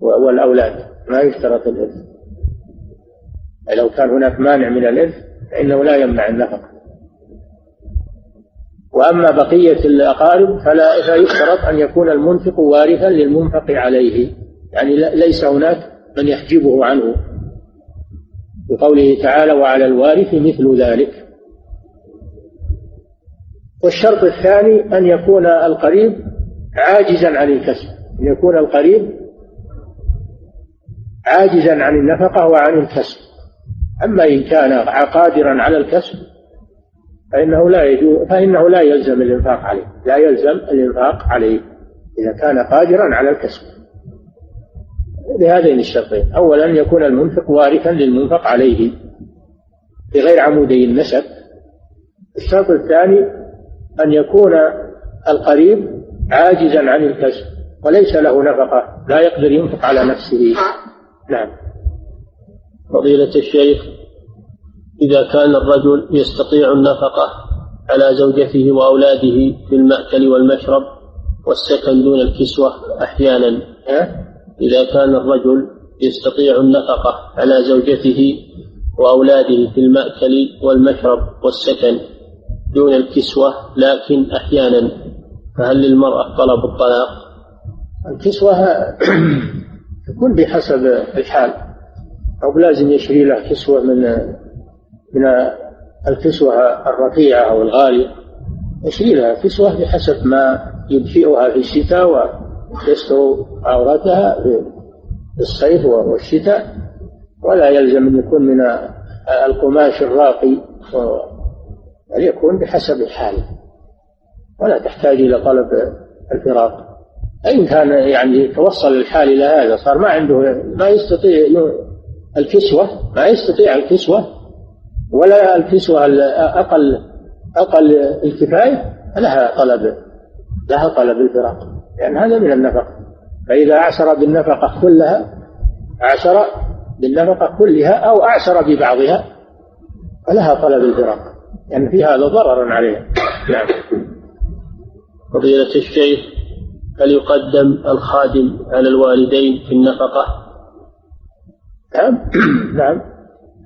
والأولاد ما يشترط الإرث لو كان هناك مانع من الإرث فإنه لا يمنع النفقة. وأما بقية الأقارب فلا فيشترط أن يكون المنفق وارثا للمنفق عليه. يعني ليس هناك من يحجبه عنه. بقوله تعالى وعلى الوارث مثل ذلك. والشرط الثاني أن يكون القريب عاجزا عن الكسب أن يكون القريب عاجزا عن النفقة وعن الكسب. أما إن كان قادرا على الكسب فإنه لا يجوز فإنه لا يلزم الإنفاق عليه لا يلزم الإنفاق عليه إذا كان قادرا على الكسب. بهذين الشرطين أولا يكون المنفق وارثا للمنفق عليه بغير عمودي النسب. الشرط الثاني أن يكون القريب عاجزا عن الكسب وليس له نفقة لا يقدر ينفق على نفسه. نعم. فضيلة الشيخ إذا كان الرجل يستطيع النفقة على زوجته وأولاده في المأكل والمشرب والسكن دون الكسوة أحيانا إذا كان الرجل يستطيع النفقة على زوجته وأولاده في المأكل والمشرب والسكن دون الكسوة لكن أحيانا فهل للمرأة طلب الطلاق؟ الكسوة [CLEARS THROAT] تكون بحسب الحال. أو لازم يشري له كسوة من من الكسوة الرفيعة أو الغالية. يشري لها كسوة بحسب ما يدفئها في الشتاء يستر عورتها في الصيف والشتاء. ولا يلزم أن يكون من القماش الراقي. بل يكون بحسب الحال. ولا تحتاج إلى طلب الفراق. إن كان يعني توصل الحال إلى هذا صار ما عنده ما يستطيع الكسوة ما يستطيع الكسوة ولا الكسوة أقل أقل الكفاية لها طلب لها طلب الفراق. لأن هذا من النفقة فإذا أعسر بالنفقة كلها أعسر بالنفقة كلها أو أعسر ببعضها فلها طلب الفراق. لأن يعني في هذا ضرر عليها نعم. فضيلة الشيخ هل يقدم الخادم على الوالدين في النفقة؟ نعم. نعم.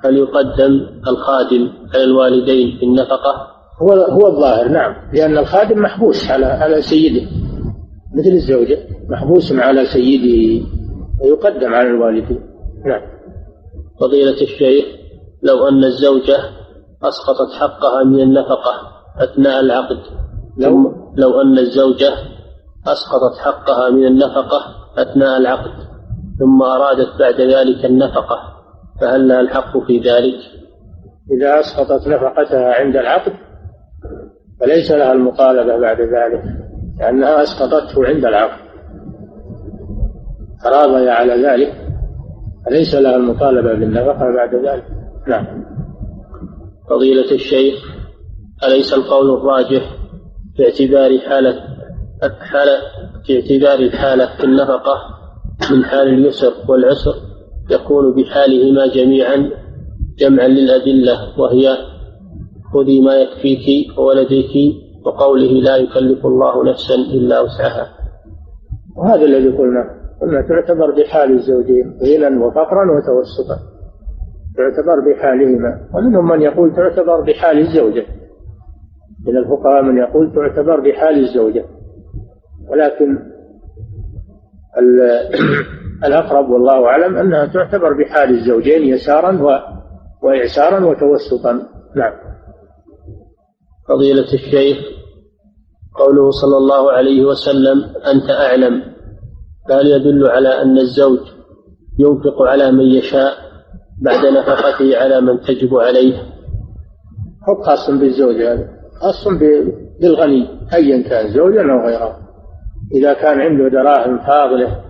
هل يقدم الخادم على الوالدين في النفقة؟ هو هو الظاهر نعم. لأن الخادم محبوس على على سيده. مثل الزوجة محبوس على سيده ويقدم على الوالدين. نعم. فضيلة الشيخ لو أن الزوجة أسقطت حقها من النفقة أثناء العقد. لو لو أن الزوجة أسقطت حقها من النفقة أثناء العقد ثم أرادت بعد ذلك النفقة فهل لها الحق في ذلك؟ إذا أسقطت نفقتها عند العقد فليس لها المطالبة بعد ذلك لأنها أسقطته عند العقد. تراضي على ذلك فليس لها المطالبة بالنفقة بعد ذلك. نعم. فضيلة الشيخ أليس القول الراجح في اعتبار حالة حالة في اعتبار الحالة في النفقة من حال اليسر والعسر يكون بحالهما جميعا جمعا للأدلة وهي خذي ما يكفيك وولدك وقوله لا يكلف الله نفسا إلا وسعها. وهذا الذي قلنا قلنا تعتبر بحال الزوجين غنى وفقرا وتوسطا. تعتبر بحالهما. ومنهم من يقول تعتبر بحال الزوجة. من الفقهاء من يقول تعتبر بحال الزوجة. ولكن [COUGHS] الأقرب والله أعلم أنها تعتبر بحال الزوجين يسارا وإعسارا وتوسطا. نعم. فضيلة الشيخ قوله صلى الله عليه وسلم أنت أعلم. فهل يدل على أن الزوج ينفق على من يشاء. بعد نفقته على من تجب عليه. هو خاص بالزوج هذا خاص بالغني أيا كان زوجا أو غيره. إذا كان عنده دراهم فاضلة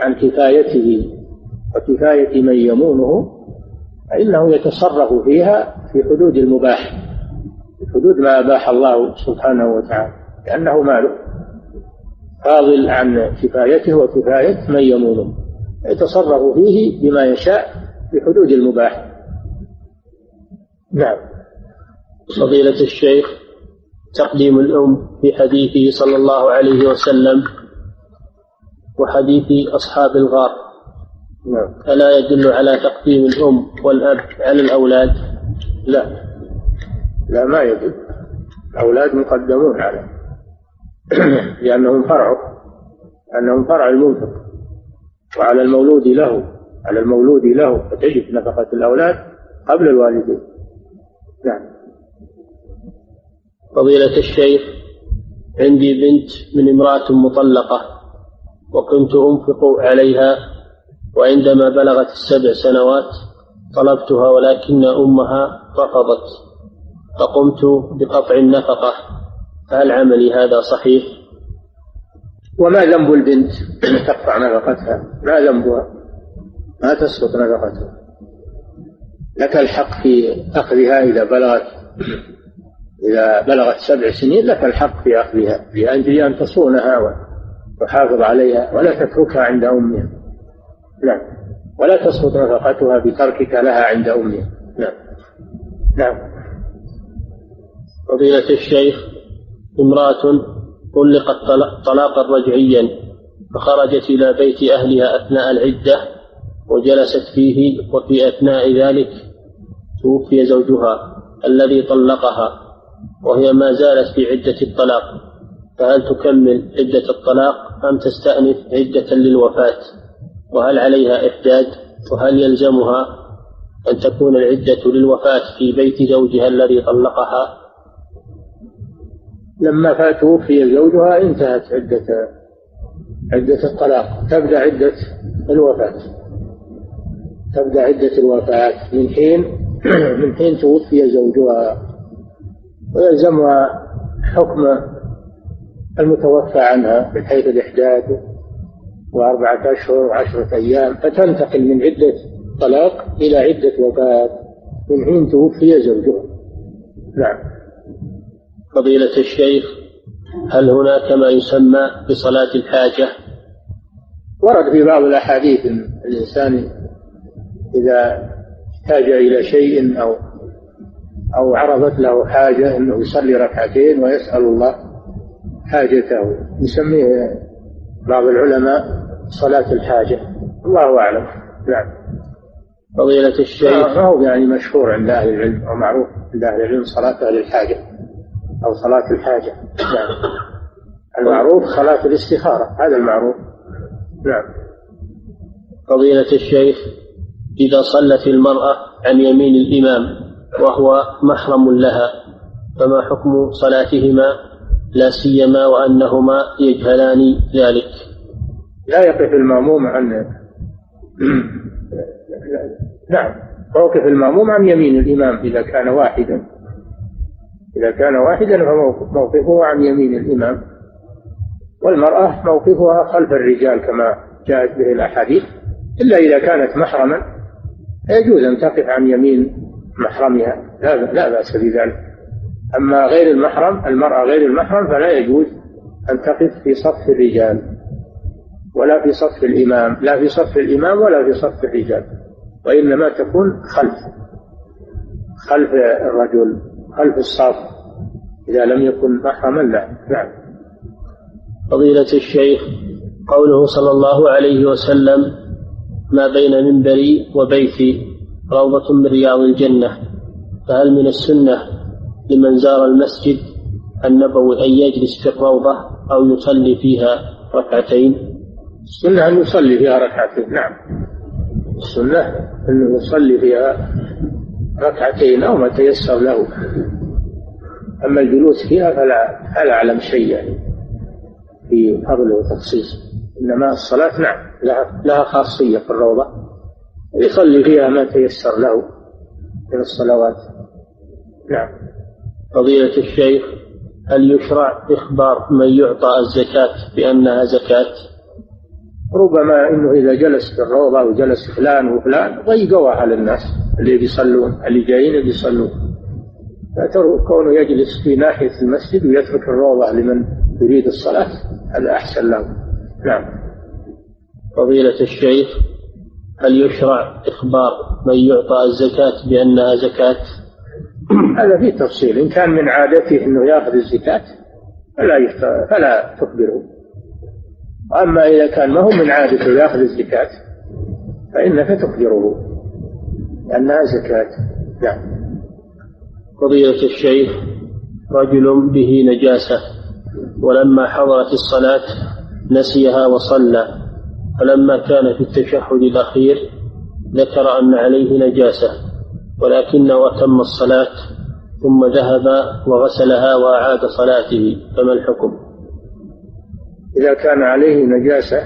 عن كفايته وكفاية من يمونه فإنه يتصرف فيها في حدود المباح في حدود ما أباح الله سبحانه وتعالى لأنه ماله فاضل عن كفايته وكفاية من يمونه. يتصرف فيه بما يشاء في حدود المباح. نعم. فضيلة الشيخ تقديم الأم في حديثه صلى الله عليه وسلم وحديث أصحاب الغار. نعم. ألا يدل على تقديم الأم والأب على الأولاد؟ لا. لا ما يدل. الأولاد مقدمون على. [CLEARS THROAT] لأنهم فرعه أنهم فرع المنفق وعلى المولود له. على المولود له فتجب نفقة الأولاد قبل الوالدين نعم فضيلة الشيخ عندي بنت من امرأة مطلقة وكنت أنفق عليها وعندما بلغت السبع سنوات طلبتها ولكن أمها رفضت فقمت بقطع النفقة فهل عملي هذا صحيح؟ وما ذنب البنت تقطع نفقتها؟ ما ذنبها؟ ما تسقط نفقتها لك الحق في أخذها إذا بلغت إذا بلغت سبع سنين لك الحق في أخذها لأجل أن تصونها وتحافظ عليها ولا تتركها عند أمها. نعم. ولا تسقط نفقتها بتركك لها عند أمها. نعم. نعم. فضيلة الشيخ امرأة طلقت طلاقا رجعيا فخرجت إلى بيت أهلها أثناء العدة وجلست فيه وفي أثناء ذلك توفي زوجها الذي طلقها وهي ما زالت في عدة الطلاق. فهل تكمل عدة الطلاق أم تستأنف عدة للوفاة؟ وهل عليها إحداد؟ وهل يلزمها أن تكون العدة للوفاة في بيت زوجها الذي طلقها؟ لما توفي زوجها انتهت عدة عدة الطلاق. تبدأ عدة الوفاة. تبدأ عدة الوفاة من حين [CLEARS THROAT] من حين توفي زوجها. ويلزمها حكم المتوفى عنها من حيث الإحداث وأربعة أشهر وعشرة أيام فتنتقل من عدة طلاق إلى عدة وفاة من حين توفي زوجها. نعم. فضيلة الشيخ هل هناك ما يسمى بصلاة الحاجة؟ ورد في بعض الأحاديث أن الإنسان إذا احتاج إلى شيء أو أو عرضت له حاجة أنه يصلي ركعتين ويسأل الله حاجته. يسميه بعض العلماء صلاة الحاجة. الله أعلم. نعم. فضيلة الشيخ. ما هو يعني مشهور عند أهل العلم أو معروف عند أهل العلم صلاة أهل الحاجة أو صلاة الحاجة؟ نعم. المعروف صلاة الاستخارة. هذا المعروف. نعم. فضيلة الشيخ. إذا صلت المرأة عن يمين الإمام وهو محرم لها فما حكم صلاتهما؟ لا سيما وأنهما يجهلان ذلك. لا يقف المأموم عن [CLEARS THROAT] نعم موقف المأموم عن يمين الإمام إذا كان واحدا. إذا كان واحدا فموقفه عن يمين الإمام. والمرأة موقفها خلف الرجال كما جاءت به الأحاديث إلا إذا كانت محرما. يجوز أن تقف عن يمين محرمها لا لا بأس بذلك. أما غير المحرم المرأة غير المحرم فلا يجوز أن تقف في صف الرجال ولا في صف الإمام لا في صف الإمام ولا في صف الرجال وإنما تكون خلف خلف الرجل خلف الصف. إذا لم يكن محرما لا. نعم. فضيلة الشيخ قوله صلى الله عليه وسلم ما بين منبري وبيتي روضة من رياض الجنة فهل من السنة لمن زار المسجد النبوي أن يجلس في الروضة أو يصلي فيها ركعتين؟ السنة أن يصلي فيها ركعتين نعم. السنة أنه يصلي فيها ركعتين أو ما تيسر له. أما الجلوس فيها فلا فلا أعلم يعني في فضل وتخصيص إنما الصلاة نعم لها, لها خاصية في الروضة. يصلي فيها ما تيسر له من الصلوات. نعم. فضيلة الشيخ هل يشرع إخبار من يعطى الزكاة بأنها زكاة؟ ربما إنه إذا جلس في الروضة وجلس فلان وفلان ضيقوا على الناس اللي بيصلون اللي جايين بيصلون. كونه يجلس في ناحية المسجد ويترك الروضة لمن يريد الصلاة هذا أحسن له نعم. فضيلة الشيخ هل يشرع إخبار من يعطى الزكاة بأنها زكاة؟ [CLEARS THROAT] هذا فيه تفصيل. إن كان من عادته أنه يأخذ الزكاة فلا فلا تخبره. أما إذا كان ما هو من عادته يأخذ الزكاة فإنك تخبره لأنها زكاة. نعم. فضيلة الشيخ رجل به نجاسة ولما حضرت الصلاة نسيها وصلى فلما كان في التشهد الأخير ذكر أن عليه نجاسة ولكنه أتم الصلاة ثم ذهب وغسلها وأعاد صلاته فما الحكم؟ إذا كان عليه نجاسة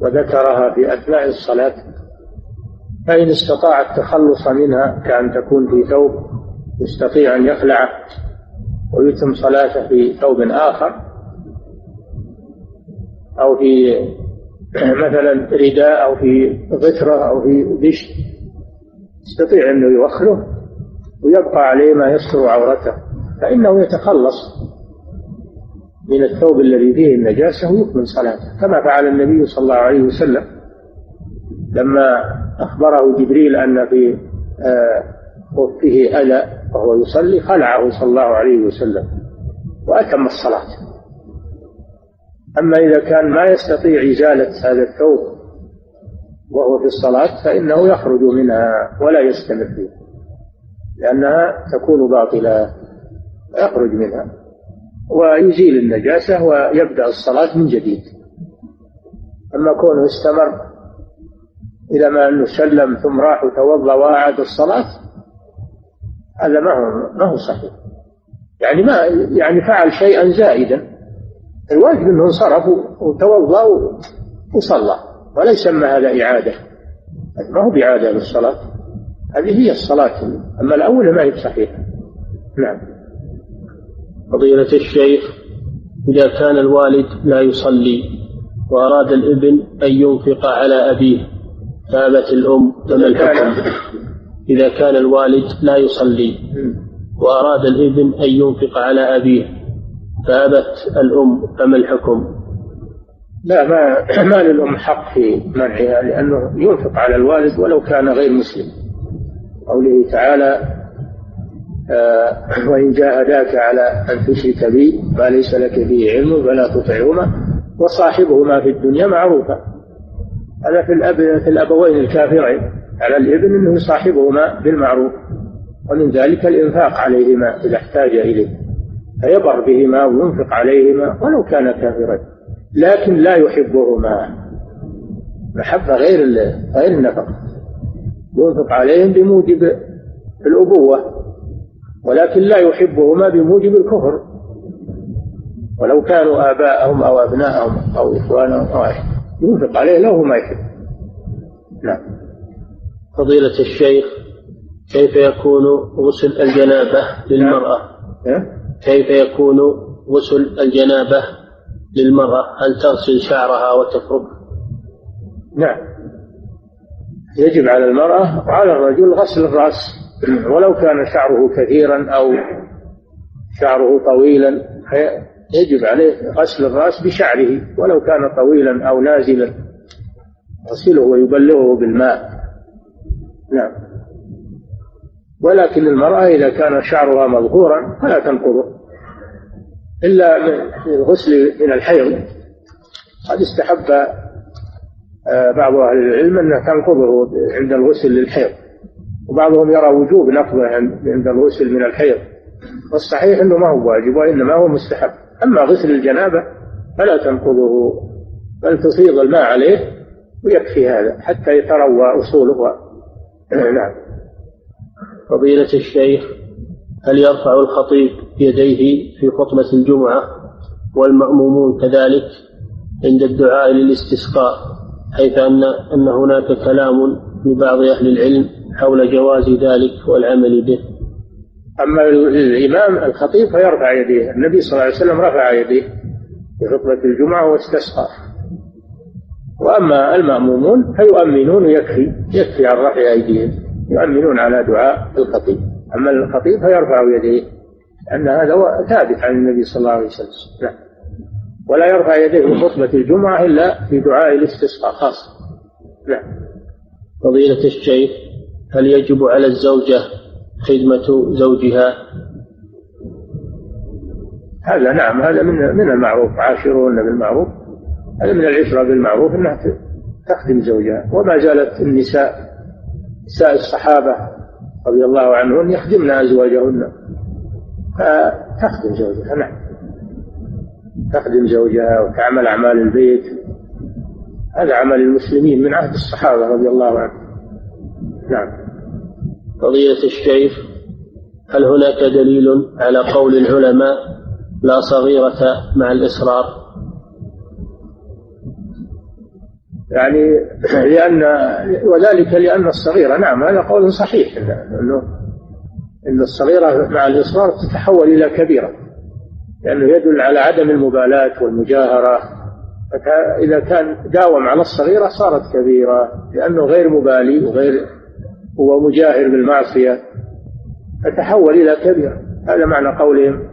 وذكرها في أثناء الصلاة فإن استطاع التخلص منها كأن تكون في ثوب يستطيع أن يخلعه ويتم صلاته في ثوب آخر أو في مثلا رداء أو في غترة أو في دش يستطيع أنه يوخره ويبقى عليه ما يستر عورته فإنه يتخلص من الثوب الذي فيه النجاسة ويكمل صلاته. كما فعل النبي صلى الله عليه وسلم لما أخبره جبريل أن في خفه آه، أذى وهو يصلي خلعه صلى الله عليه وسلم وأتم الصلاة. أما إذا كان ما يستطيع إزالة هذا الثوب وهو في الصلاة فإنه يخرج منها ولا يستمر فيها لأنها تكون باطلة يخرج منها ويزيل النجاسة ويبدأ الصلاة من جديد. أما كونه استمر إلى ما أنه سلم ثم راح وتوضأ وأعاد الصلاة هذا ما هو ما هو صحيح. يعني ما يعني فعل شيئا زائدا. الواجب أنه انصرف وتوضأ وصلى ولا يسمى هذا إعادة. ما هو بإعادة للصلاة هذه هي الصلاة أما الأول ما هي صحيحة نعم. فضيلة الشيخ إذا كان الوالد لا يصلي وأراد الإبن أن ينفق على أبيه فأبت الأم فما الحكم؟ إذا كان الوالد لا يصلي وأراد الإبن أن ينفق على أبيه فأبت الأم فما الحكم؟ لا ما [CLEARS THROAT] ما للأم حق في منعها لأنه ينفق على الوالد ولو كان غير مسلم. قوله تعالى آه، وإن جاهداك على أن تشرك بي ما ليس لك به علم فلا تطعهما وصاحبهما في الدنيا معروفا. هذا في الأب في الأبوين الكافرين. على الابن أنه يصاحبهما بالمعروف ومن ذلك الإنفاق عليهما إذا احتاج إليه. فيبر بهما وينفق عليهما ولو كان كافرين لكن لا يحبهما. محبة غير غير النفقة. ينفق عليهم بموجب الأبوة ولكن لا يحبهما بموجب الكفر. ولو كانوا آباءهم أو أبناءهم أو إخوانهم أو ينفق عليه لو ما يحب. نعم. فضيلة الشيخ كيف يكون غسل الجنابة للمرأة؟ إيه؟ كيف يكون غسل الجنابة للمرأة؟ هل تغسل شعرها وتفرك؟ نعم. يجب على المرأة وعلى الرجل غسل الرأس. ولو كان شعره كثيرا أو شعره طويلا يجب عليه غسل الرأس بشعره. ولو كان طويلا أو نازلا يغسله ويبلغه بالماء. نعم. ولكن المرأة إذا كان شعرها مظهورا فلا تنقضه. إلا من الغسل من الحيض. قد استحب آه، بعض أهل العلم أنها تنقضه عند الغسل للحيض. وبعضهم يرى وجوب نقضه عند الغسل من الحيض. والصحيح أنه ما هو واجب وإنما هو مستحب. أما غسل الجنابة فلا تنقضه بل تفيض الماء عليه ويكفي هذا حتى يتروى أصوله. [CLEARS THROAT] نعم. فضيلة الشيخ هل يرفع الخطيب يديه في خطبة الجمعة والمأمومون كذلك عند الدعاء للاستسقاء حيث أن أن هناك كلام لبعض أهل العلم حول جواز ذلك والعمل به؟ أما الإمام الخطيب فيرفع يديه النبي صلى الله عليه وسلم رفع يديه في خطبة الجمعة واستسقى. وأما المأمومون فيؤمنون يكفي يكفي عن رفع أيديهم. يؤمنون على دعاء الخطيب. أما الخطيب فيرفع يديه أن هذا ثابت عن النبي صلى الله عليه وسلم. نعم. ولا يرفع يديه في خطبة الجمعة إلا في دعاء الاستسقاء خاصة نعم. فضيلة الشيخ هل يجب على الزوجة خدمة زوجها؟ هذا نعم هذا من من المعروف. عاشرون بالمعروف. هذا من العشرة بالمعروف أنها تخدم زوجها. وما زالت النساء نساء الصحابة رضي الله عنهن يخدمن أزواجهن. فتخدم زوجها نعم. تخدم زوجها وتعمل أعمال البيت. هذا عمل المسلمين من عهد الصحابة رضي الله عنهم. نعم. فضيلة الشيخ هل هناك دليل على قول العلماء لا صغيرة مع الإصرار؟ يعني لأن وذلك لأن الصغيرة نعم هذا قول صحيح أنه أن الصغيرة مع الإصرار تتحول إلى كبيرة لأنه يدل على عدم المبالاة والمجاهرة. إذا كان داوم على الصغيرة صارت كبيرة لأنه غير مبالي وغير هو مجاهر بالمعصية فتحول إلى كبيرة. هذا معنى قولهم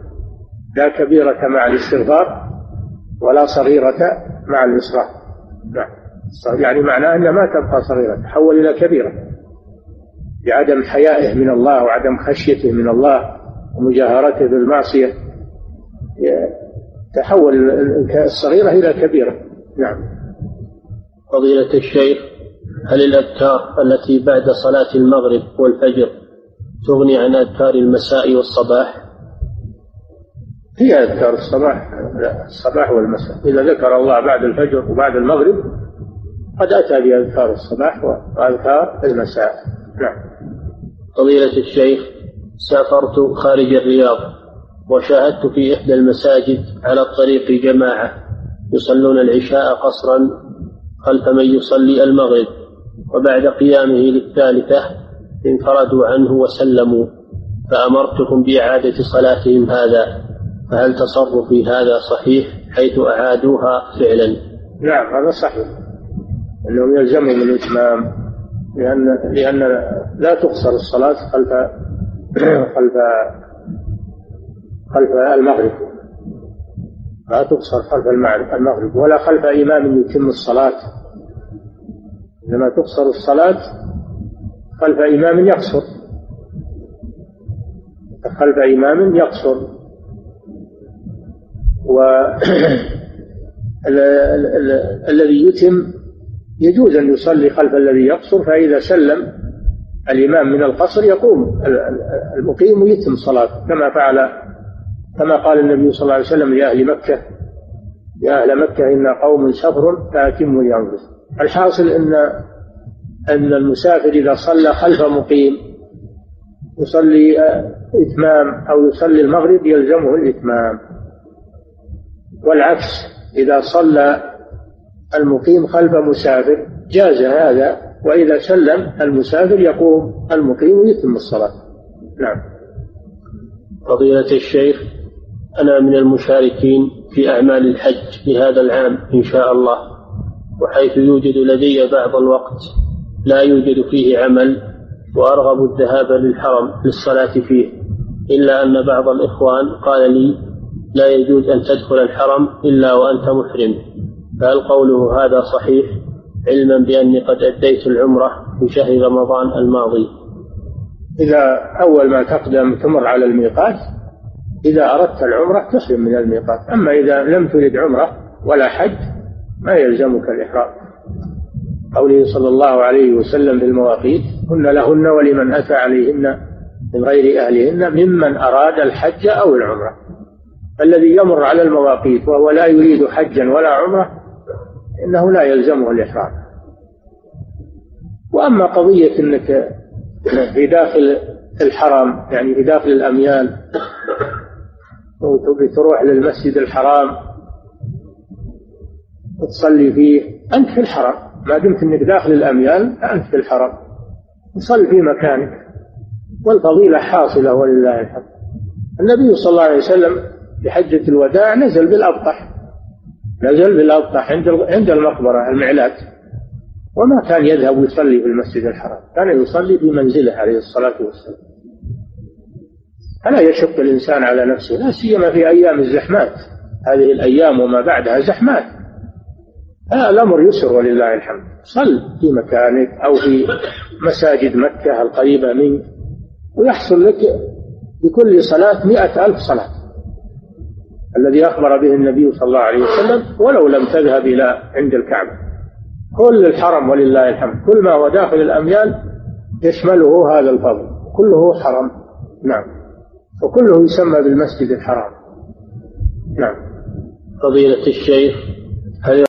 لا كبيرة مع الاستغفار ولا صغيرة مع الإصرار نعم. يعني معناه أنها ما تبقى صغيرة تحول إلى كبيرة. بعدم حيائه من الله وعدم خشيته من الله ومجاهرته بالمعصية تحول الصغيرة إلى كبيرة. نعم. فضيلة الشيخ هل الأذكار التي بعد صلاة المغرب والفجر تغني عن أذكار المساء والصباح؟ هي أذكار الصباح الصباح والمساء. إذا ذكر الله بعد الفجر وبعد المغرب قد أتى بأذكار الصباح وأذكار المساء. نعم. فضيلة الشيخ سافرت خارج الرياض وشاهدت في إحدى المساجد على الطريق جماعة يصلون العشاء قصرا خلف من يصلي المغرب وبعد قيامه للثالثة انفردوا عنه وسلموا فأمرتكم بإعادة صلاتهم هذا فهل تصرفي هذا صحيح حيث أعادوها فعلا؟ نعم هذا صحيح. أنهم يلزمهم الإتمام لأن لأن لا تقصر الصلاة خلف خلف خلف المغرب. لا تقصر خلف المغرب ولا خلف إمام يتم الصلاة. إنما تقصر الصلاة خلف إمام يقصر. خلف إمام يقصر. و [CLEARS THROAT] الذي يتم يجوز أن يصلي خلف الذي يقصر فإذا سلم الإمام من القصر يقوم المقيم ويتم صلاته كما فعل كما قال النبي صلى الله عليه وسلم لأهل مكة يا أهل مكة إن قوم سفر فأتموا لأنفسهم الحاصل أن أن المسافر إذا صلى خلف مقيم يصلي إتمام أو يصلي المغرب يلزمه الإتمام. والعكس إذا صلى المقيم خلف مسافر. جاز هذا وإذا سلم المسافر يقوم المقيم ويتم الصلاة. نعم. فضيلة الشيخ أنا من المشاركين في أعمال الحج في هذا العام إن شاء الله وحيث يوجد لدي بعض الوقت لا يوجد فيه عمل وأرغب الذهاب للحرم للصلاة فيه إلا أن بعض الإخوان قال لي لا يجوز أن تدخل الحرم إلا وأنت محرم. فهل قوله هذا صحيح علما بأني قد أديت العمرة في شهر رمضان الماضي؟ إذا أول ما تقدم تمر على الميقات إذا أردت العمرة تحرم من الميقات. أما إذا لم ترد عمرة ولا حج ما يلزمك الإحرام. قوله صلى الله عليه وسلم بالمواقيت هن لهن ولمن أتى عليهن من غير أهلهن ممن أراد الحج أو العمرة. الذي يمر على المواقيت وهو لا يريد حجا ولا عمرة إنه لا يلزمه الإحرام. وأما قضية أنك في داخل الحرم يعني في داخل الأميال وتبي تروح للمسجد الحرام وتصلي فيه أنت في الحرم. ما دمت أنك داخل الأميال أنت في الحرم. صل في مكانك. والفضيلة حاصلة ولله الحمد. النبي صلى الله عليه وسلم في حجة الوداع نزل بالأبطح. نزل بالأبطح عند عند المقبرة المعلات وما كان يذهب يصلي في المسجد الحرام. كان يصلي في منزله عليه الصلاة والسلام. فلا يشق الإنسان على نفسه لا سيما في أيام الزحمات. هذه الأيام وما بعدها زحمات. هذا الأمر يسر ولله الحمد. صل في مكانك أو في مساجد مكة القريبة منك ويحصل لك بكل صلاة مئة ألف صلاة. الذي أخبر به النبي صلى الله عليه وسلم ولو لم تذهب إلى عند الكعبة. كل الحرم ولله الحمد. كل ما هو داخل الأميال يشمله هذا الفضل. كله حرم. نعم. وكله يسمى بالمسجد الحرام. نعم. فضيلة الشيخ هل